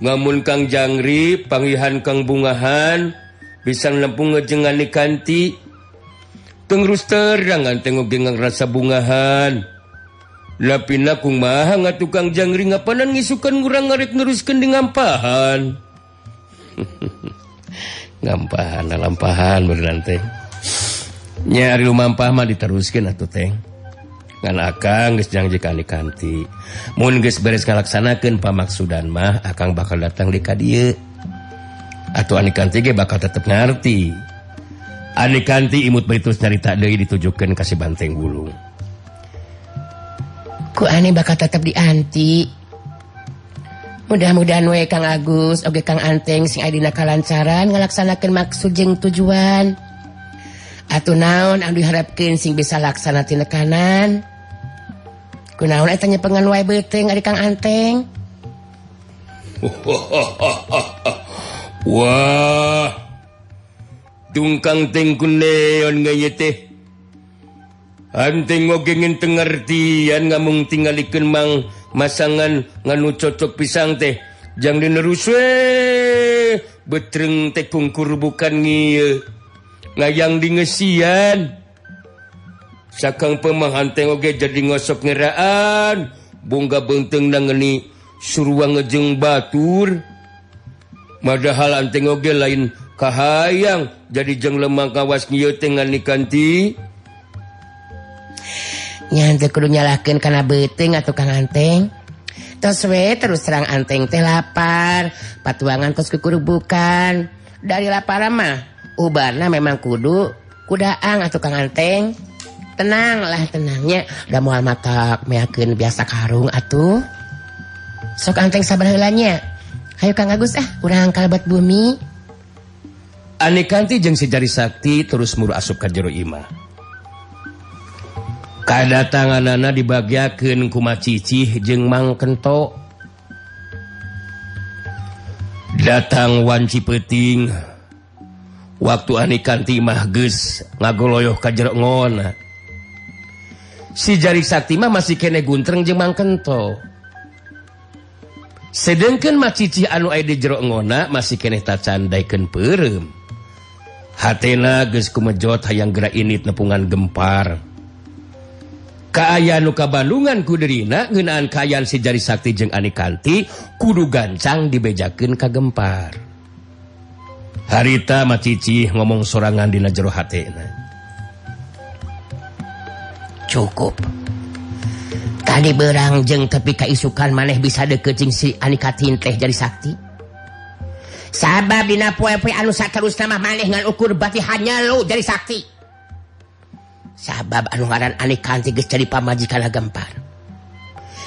Speaker 4: Ngamun Kang Jangri pangihan Kang Bungahan. bisa lempungngejengan nikanti tengrus terangan tengok gengang rasa bungahan. Lapin nakung maha nga tukang jangring ngapanan ngisukan ngurang ngarit neruskan di ngampahan. Ngampahan lampahan berlantai nyari lumampah mah diteruskan atuh teng kan akang geus janji kali kanti. Mun geus beres ngalaksanakeun pamaksudan mah akang bakal datang di ka dieu atau Anikanti bakal tetep ngerti Anikanti imut beritus nyarita ditujukeun ka Si banteng gulung
Speaker 2: ku aneh bakal tetap dianti. Mudah-mudahan we Kang Agus Oge Kang Anteng sing Adina kalancaran ngalaksanakeun maksud jeng tujuan. Atuh naon anu diharapkan sing bisa laksana tina kanan kunaon etanya pengen wae beteng adik Kang Anteng?
Speaker 1: Wah tungkang tengku neon ngayete Anting mo gengin tengertian ngamung tinggalikan mang masangan nganu cocok pisang teh. Jang dinerus we betreng teh pungkur bukan ngiye. Ngayang dingesian. Sakang pemahan teh oge jadi ngosok ngeraan. bunga benteng nangeni suruang ngejeng batur. Madahal anting oge lain kahayang. Jadi jeng lemang kawas nyiutingan nikanti
Speaker 2: Nyante kudu nyalahkan karena beteng atau kang anteng. Terus we terus terang anteng teh lapar. Patuangan terus kekuru bukan dari lapar mah ubarna memang kudu kudaang atau kang anteng. Tenanglah tenangnya. Udah mual matak meyakin biasa karung atuh. Sok anteng sabar helanya Ayo Kang Agus ah urang kalbat bumi.
Speaker 1: Anikanti jeung si Jari sakti terus muru asup ka jero imah Kada tangan Nana dibagiakan kuma cicih jeung mang kento. Datang wanci peting waktu Anikanti mah geus ngagoloyoh ka jero ngona si jari sakti mah masih kene guntreng jeung mang kento. sedangkan macici anu di jero ngona masih keneta peureum. perem geus kumejot hayang gerak init nepungan gempar. Kaaya nuka Bandungan kuderina ngenaan kayan si jari Sakti jeung Anikanti kudu gancang dibejakin ka gempar. Harita macici ngomong sorangan dina jero hatna
Speaker 5: cukup. tadi berang jeng tapi kaisukan maneh bisa dekecing si Anikatin teh jadi sakti. Sabab dina poe-poe anu terus nama maneh ngan ukur bati hanya lo jadi sakti. Sabab anu ngaran Anikanti geus jadi pamajikan gempar.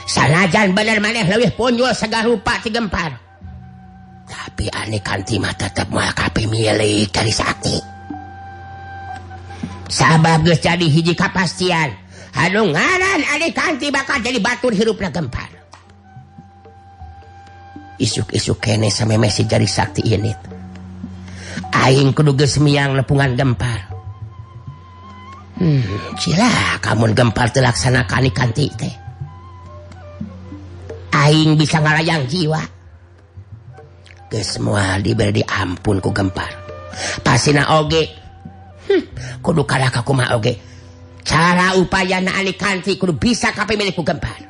Speaker 5: Sanajan bener maneh leuwih punjul segar rupa ti gempar. Tapi Anikanti mah tetep moal kape milik dari sakti. Sabab geus jadi hiji kapastian. Hal ngaran kanti bakal jadi batur hiruplah gempar. Isuk-isuk kene sama Messi jari sakti ini. Aing kudu geus miang nepungan gempar. Hmm cila kamu gempar terlaksanakan kanti teh. Aing bisa ngalayang jiwa. Ke semua diberi ampun ku gempar. Pasina oge. Hmm, kudu kalah kakuma oge. cara upaya naalikanti bisa kape milikku gempar.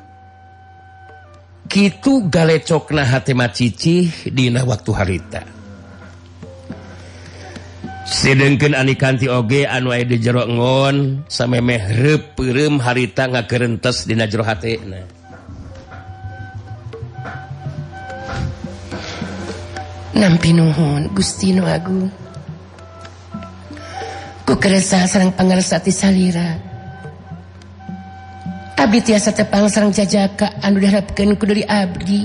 Speaker 1: Gitu galecokna hati macici dina waktu harita. Sedengken anikanti oge anu aya di jero ngon samemeh reupeureuum harita ngakerentes dina jero hatena
Speaker 2: nampi nuhun Gusti nu Agung ku keresa sareng pangersati salira. Abdi tiasa tepang sarang jajaka anu diharapkeun ku dari Abdi.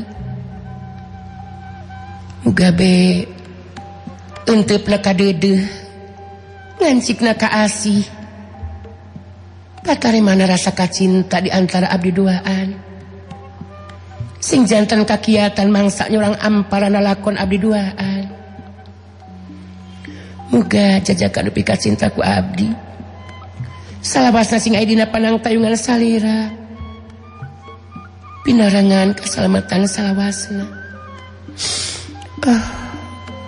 Speaker 2: Mugabe untuk ka deudeuh ngancikna ka asih. Katari mana rasa kacinta di antara abdi duaan? Sing jantan kakiatan mangsa nyorang amparan lakon abdi duaan? Muga jajaka dupi kacinta ku abdi. salah bahasa sing Aidina Panang tayungan salira. Pinarangan keselamatan salawasna. Ah,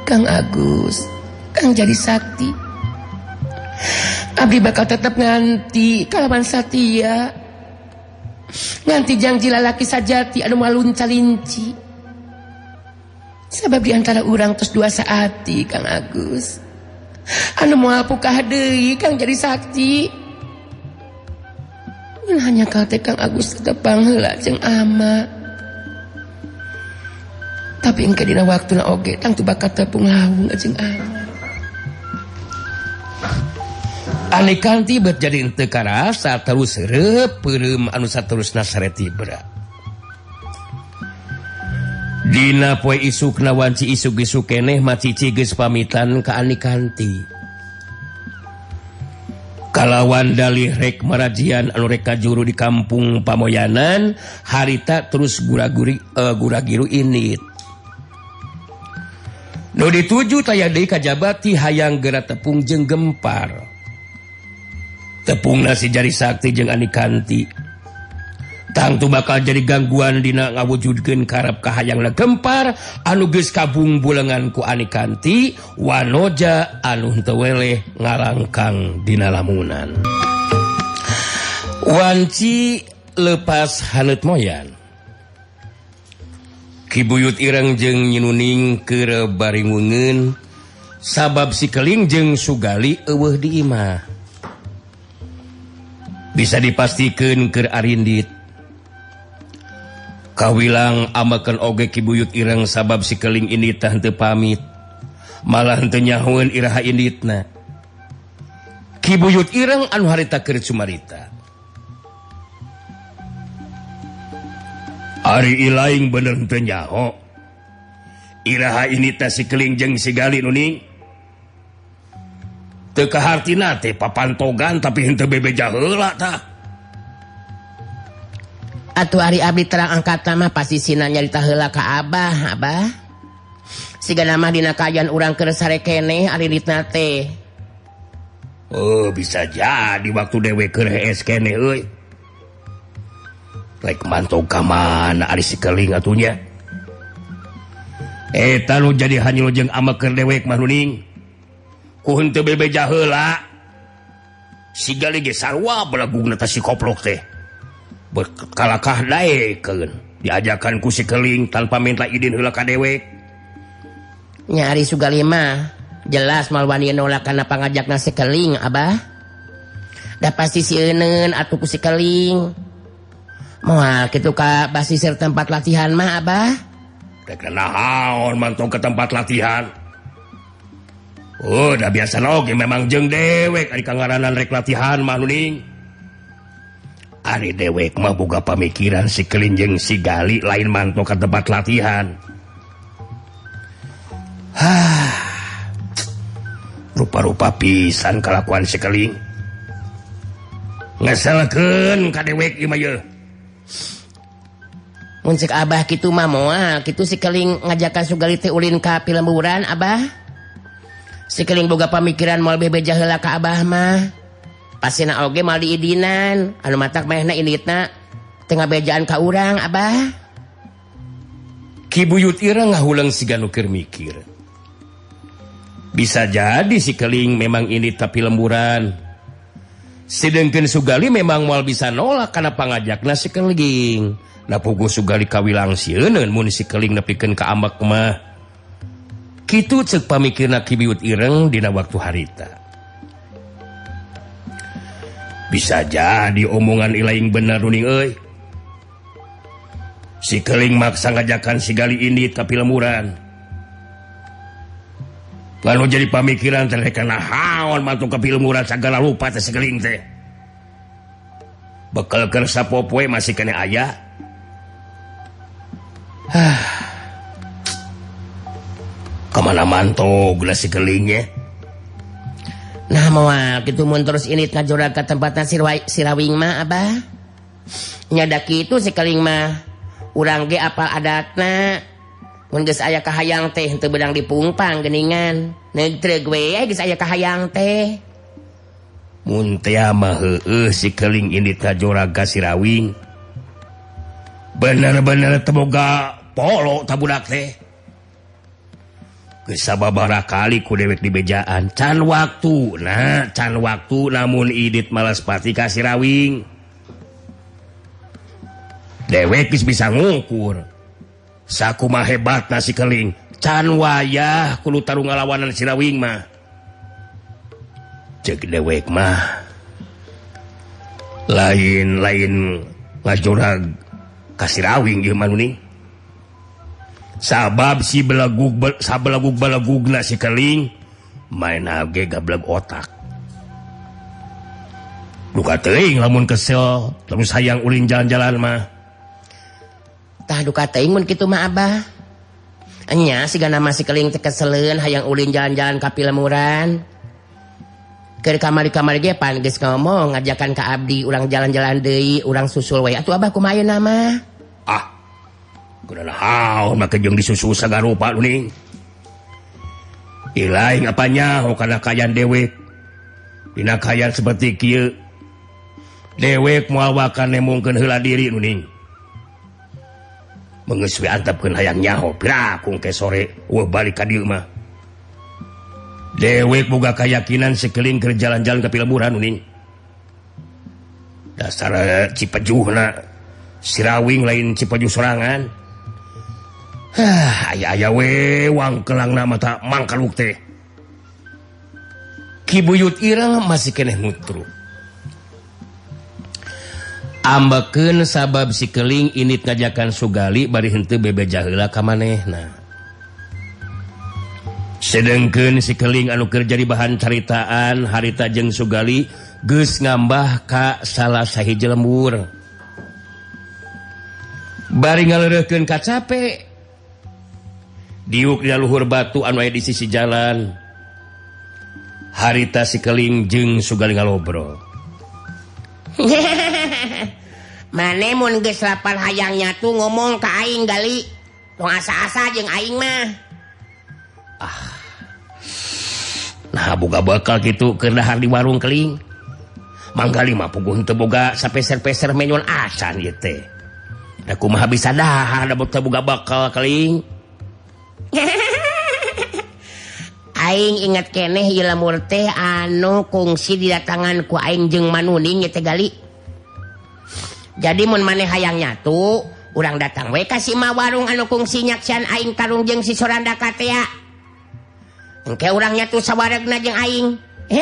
Speaker 2: Kang Agus Kang jadi sakti. Abdi bakal tetap nganti kalaman Satia nganti janji lalaki sajati anu malun calinci. Sebab diantara orang terus dua saati Kang Agus. Anu mau puka deui Kang jadi sakti? hanya kate Kang Agus tepang hela jeng ama. Tapi engke dina waktu na oge tang tu bakat tepung laung jeng ama.
Speaker 1: Ani berjadi tekara saat karasa terus reup peureum anu saterusna sareti berat Dina poe isuk na wanci isuk-isuk keneh macici geus pamitan ka Ani kanti. kalawan dalih rek merajian anureka juru di kampung Pamoyanan harita terus gura-guri uh, gura-giru ini Nodi tujuh tayadi kajabati hayang gerak tepung jeng gempar. Tepung nasi jari sakti jeng anikanti. datang tuh bakal jadi gangguan Dina ngawujudkan karepkahhaang legempar anuges kabung bulenganku Anikanti wanoja anun teweleh ngalangkang Dina lamunan. Wanci lepas Hanut moyan. Kibuyut Ireng jeng nyinuning ke Baringungun sabab si keling jeng Sugali Eweh imah. Bisa dipastikan ke Arindit kawilang amakan oge kibuyut Irang sabab si keling ini tante pamit. Malah tenyahuun iraha initna kibuyut Irang anu harita keur cumarita Ari ilaing bener tenyaho iraha ini Keling jeung Si Galih nuning teu kahartina teh papantogan tapi henteu bebeja heula tah.
Speaker 2: Atuh hari Abdi terang angkat nama pasti sinan nyarita heula ka Abah Abah. Siga nama Dina kajian urang keur sare keneh ari ditna teh.
Speaker 1: Oh bisa jadi waktu dewek keneh kene Rek mantau kamana Ari sikeling atunya Eta eh, nu jadi hanyul jeung ama ke dewek manuning kuhun tebebe jahela siga ge sarua belagung nata si koplok teh. berkalakah daiken diajakan kusi keling tanpa minta izin heula ka dewek.
Speaker 2: Nyari sugali mah jelas malwani nolak karena pangajakna si keling abah. Da pasti sieuneun atuh ku Si keling moal kitu ka basisir tempat latihan mah abah.
Speaker 1: Terkena haon mantong ke tempat latihan. Oh, udah biasa logi memang jeng dewek ari kangaranan rek latihan mah nuning Ari dewek mah boga pamikiran si kelinjeng sigali lain manto ke tempat latihan. Rupa-rupa pisan kelakuan
Speaker 2: Mun si Abah kitu mah moal, kitu si Keling ngajakan Sugali Ulin Ka pilemburan abah. Si keling boga pamikiran moal bebe heula ka Abah mah. pasina oge mal diidinan anu matak mehna inditna tengah bejaan ka urang abah.
Speaker 1: Kibuyut ireng ngahulang si ganukir mikir. Bisa jadi si keling memang ini tapi lemburan. Sedangkan Sugali memang mal bisa nolak karena pangajakna nasi keling. Nah pugu Sugali kawilang sieun mun si keling nepikeun ka ambak mah. Kitu cek pamikirna kibuyut ireng dina waktu harita. bisa jadi omongan ilaing bener runing si keling maksa ngajakan sigali ini tapi lemuran. Lalu jadi pamikiran karena haon matu ke filmuran segala lupa teh sekeling teh. Bekal kersa popoe masih kena ayah kemana mantau gelas si kelingnya
Speaker 2: Nah mawal gitu mun terus ini kajura ke tempatna sirwai sirawing mah abah. Nyadaki itu keling mah urang ge apal adatna. Mun geus aya kahayang teh teu bedang dipungpang geningan. negtreug we geus aya kahayang teh.
Speaker 1: Mun teh mah heueuh sikaling ini kajura ka sirawing. Bener-bener temoga polo tabudak teh. sabababara kali ku dewek di bejaan. Can waktu nah can waktu namun Idit malas pasti kasih rawing dewek bisa ngukur. Sakumaha hebat nasi keling. Can wayah kulu tarung ngalawanan sirawing mah. Cek dewek mah. Lain lain ngajurag kasih rawing gimana nih. sabab si belagu sablagu balagugna si keling main age gableg otak. Duka teing lamun kesel terus sayang ulin jalan-jalan mah.
Speaker 3: Tah duka teuing mun kitu mah abah. Nya si gana masih keling tekeselen hayang ulin jalan-jalan ka pilemuran ke kamari kamari ge pan geus ngomong ngajakan ka abdi urang jalan-jalan deui urang susul wae. Atuh abah kumaha nama?
Speaker 1: Ah disusa garupaing lain apanya karena kayan dewek. Pinakayan seperti kieu dewek muawakan mungkin hela diri nuning mengeswi antapkan hayang nyaho pirakung ke sore wah balik ka mah dewek boga keyakinan sekeling ke jalan-jalan ke peleburan nuning dasar eh, Cipejuhna sirawing lain Cipeju serangan Ah, aya wewang kelang nama tak mangkaluk teh. Kibuyut Irang masih keneh nutru. Ambaken sabab si keling ini kajakan Sugali bari hente bebe jahila sedengkeun si keling anu kerja di bahan caritaan harita jeng Sugali geus ngambah ka salah sahiji lembur bari ngaleureuhkeun kacape diuk di luhur batu anu di sisi jalan. Harita si sikeling jeng
Speaker 2: sugaling lobro geus lapar hayangnya tuh ngomong ke aing gali. Tong asa-asa jeung aing mah. Ah.
Speaker 1: Nah boga bakal gitu dahar di warung keling manggali mah puguh teu boga sapeser-peser menyon asan ieu teh. Da kumaha bisa dahar da boga bakal keling
Speaker 2: Aing ingat keneh hila murte anu kungsi didatangan ku aing jeung manuning ya tegali. Jadi mun maneh hayang nyatu, urang datang we ka si ma warung anu kungsi nyaksian aing karung jeung si Soranda katea. Engke urang nyatu sawaregna jeung aing.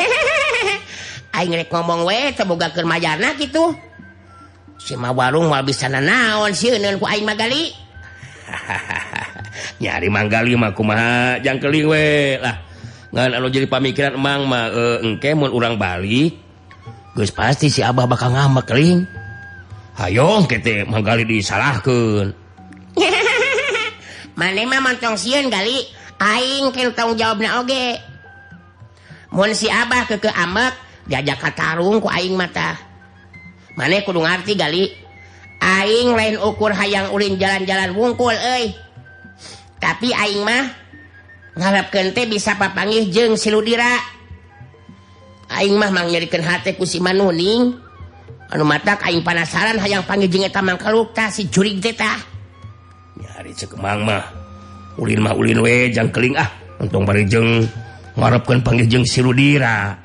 Speaker 2: aing rek ngomong we teu boga keur majarna kitu. Si ma warung mah bisa nanaon sieun ku aing magali. Hahaha.
Speaker 1: nyari manggalmakumaha jangan keliwe lah ngan anu jadi pamikiran emang mah e, engke mun urang balik geus pasti si Abah bakal ngamak keling Hayo kita manggali disalahkeun.
Speaker 2: Mane mah moncong sieun gali aing kil tanggung jawabna oge. Mun si Abah keke amek diajak katarung ku aing mata mane kudu ngarti gali aing lain ukur hayang ulin jalan-jalan wungkul euy. tapi Aing mah ngarap kente bisa papanggih jeng siludira. Aing mah mang nyerikan hati kusi manuning. Anu mata aing penasaran hayang panggil jeng eta mang kalukta si jurig teh tah.
Speaker 1: Nyari cek mang mah. Ulin mah ulin we jang keling ah. Untung bari jeng ngarepkeun panggil jeng siludira.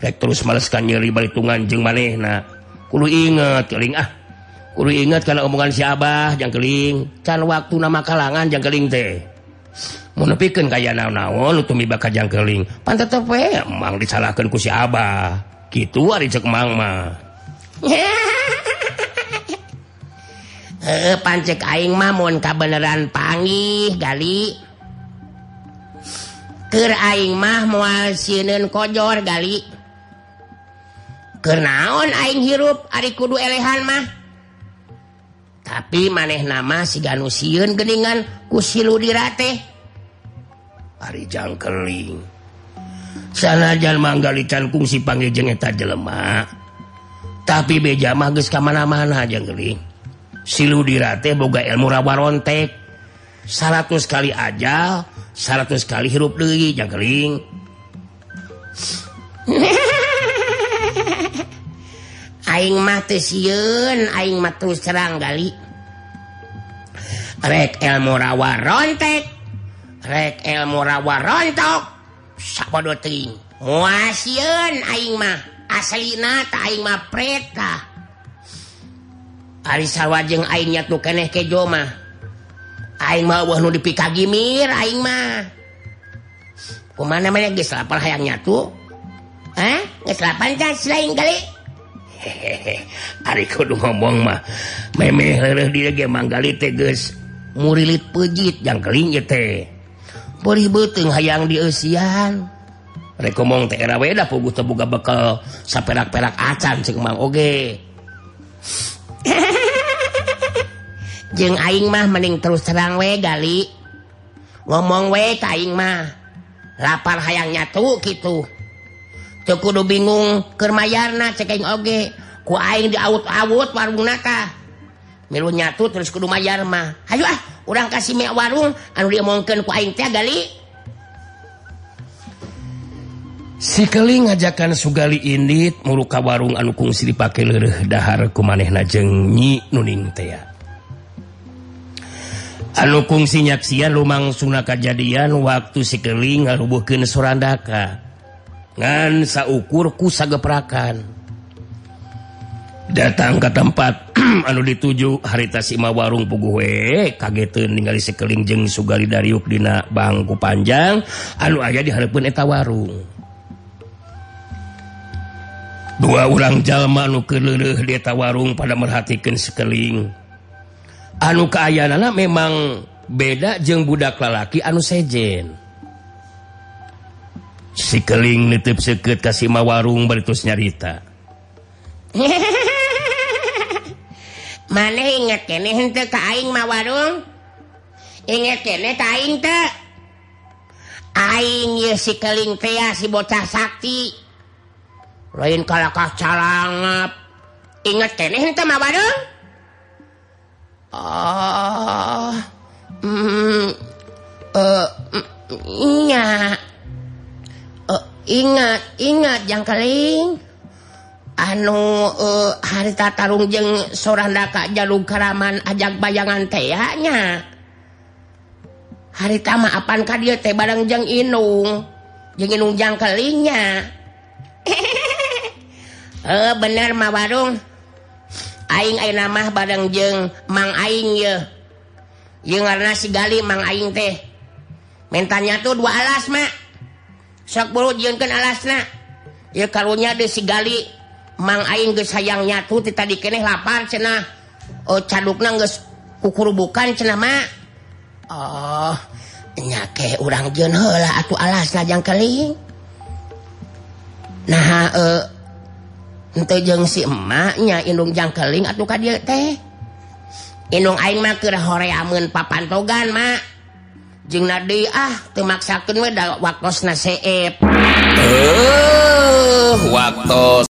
Speaker 1: Rek terus maleskan nyeri balitungan jeng manehna. Kudu inget keling ah. Kudu ingat karena omongan si Abah yang keling can waktu nama kalangan yang keling teh mau nepikeun kayak naon-naon tumi bakal yang keling pan tetep emang disalahkan ku si Abah gitu ari cek mang mah
Speaker 2: Eh, pancek aing mah mun kabeneran panggih gali. Keur aing mah moal sieuneun kojor gali. Keur naon aing hirup ari kudu elehan mah? tapi maneh nama si Ganu siun geningan kusilu
Speaker 1: dirate Harijang keling sanajan manggalitan fungsi eta jelemak tapi beja magis kemana-mana aja keling silu dirate boga ilmu rawarontek 100 kali aja 100 kali hirup deui jangkeling.
Speaker 2: aing mah teu sieun aing mah terus serang gali. Rek elmu rawa rontek rek elmu rawa rontok. Sapodoting sieun aing mah aslina ta aing mah preta ari sawajeng aing nyatu keneh kejo mah. Aing mah eueuh nu dipikagimir aing mah. Kumana mana geus lapar hayang nyatu Hah? Eh, geus lapar kan selain kali
Speaker 1: hehehe. Ari kudu ngomong mah. Memeh dia ge manggali teh geus murilit pejit jangkeling ieu teh. Beuteng hayang dieusian rek ngomong teh era weda puguh teu boga bekal saperak-perak acan cing Mang oge.
Speaker 2: Jeng aing mah mending terus terang we gali. Ngomong we ka aing mah. Lapar hayang nyatu gitu kudu bingung Kermayarna cekeng oge. Kuing diut-awut warung nakah milu nyatu terus kudu mayar mah. Ayo ah orang kasih me warung anu dia mungkin kuing teh gali.
Speaker 1: Si keling ngajakan sugali indit muruka warung anu kungsi dipakai leureuh dahar ku manehna jeung nyi nuning teh anu kungsi nyaksian lumangsungna kajadian waktu si keling ngarubuhkeun sorandaka ngan saukurku sageprakan. Datang ke tempat anu dituju harita Sima warung puguwe kaget ningali sekeling jeng Sugali Dariuk Dina bangku panjang anu aja diharapun eta warung. Dua orang jalma anu keleleh deta warung pada merhatikan sekeling. Anu keayanana memang beda jeng budak lalaki anu sejen. sikeling nitip seket kasihma warung bertus nyarita.
Speaker 2: Maneh inget kene ka aing ma warung? Inget kene aing teu? aing ye sikeling teh si bocah sakti. Lain kalakah calangap. Inget kene henteu ma warung? Ah oh, mm, uh, mm, iya. ingat ingat yang keling. Anu eh, uh, harita Tarung jeng sorandaka Jalung Karaman ajak bayangan tehnya harita maapankah dia teh barangng Inung. Jengungjang kelingnya eh bener mah warung. Aing ayeuna nama bareng jeng mang Aing ye. Karena sigali mang Aing teh. Mentanya tuh dua alas Mak. sakkan alasna. Ya si Gali. Mang Aing ge sayangnya ti tadi keneh lapar cenah. Oh cadukna geus kukurubukan cenah cena Oh nyake urang jeun heula atuh alasna jang keling. Nah eh ente jeung si emaknya indung jangkeling atuh ka dieu teh. Indung aing mah keur horeameun papan togan mak jeung nadi ah teu maksakeun we da waktosna seep
Speaker 1: Eh, uh, waktos.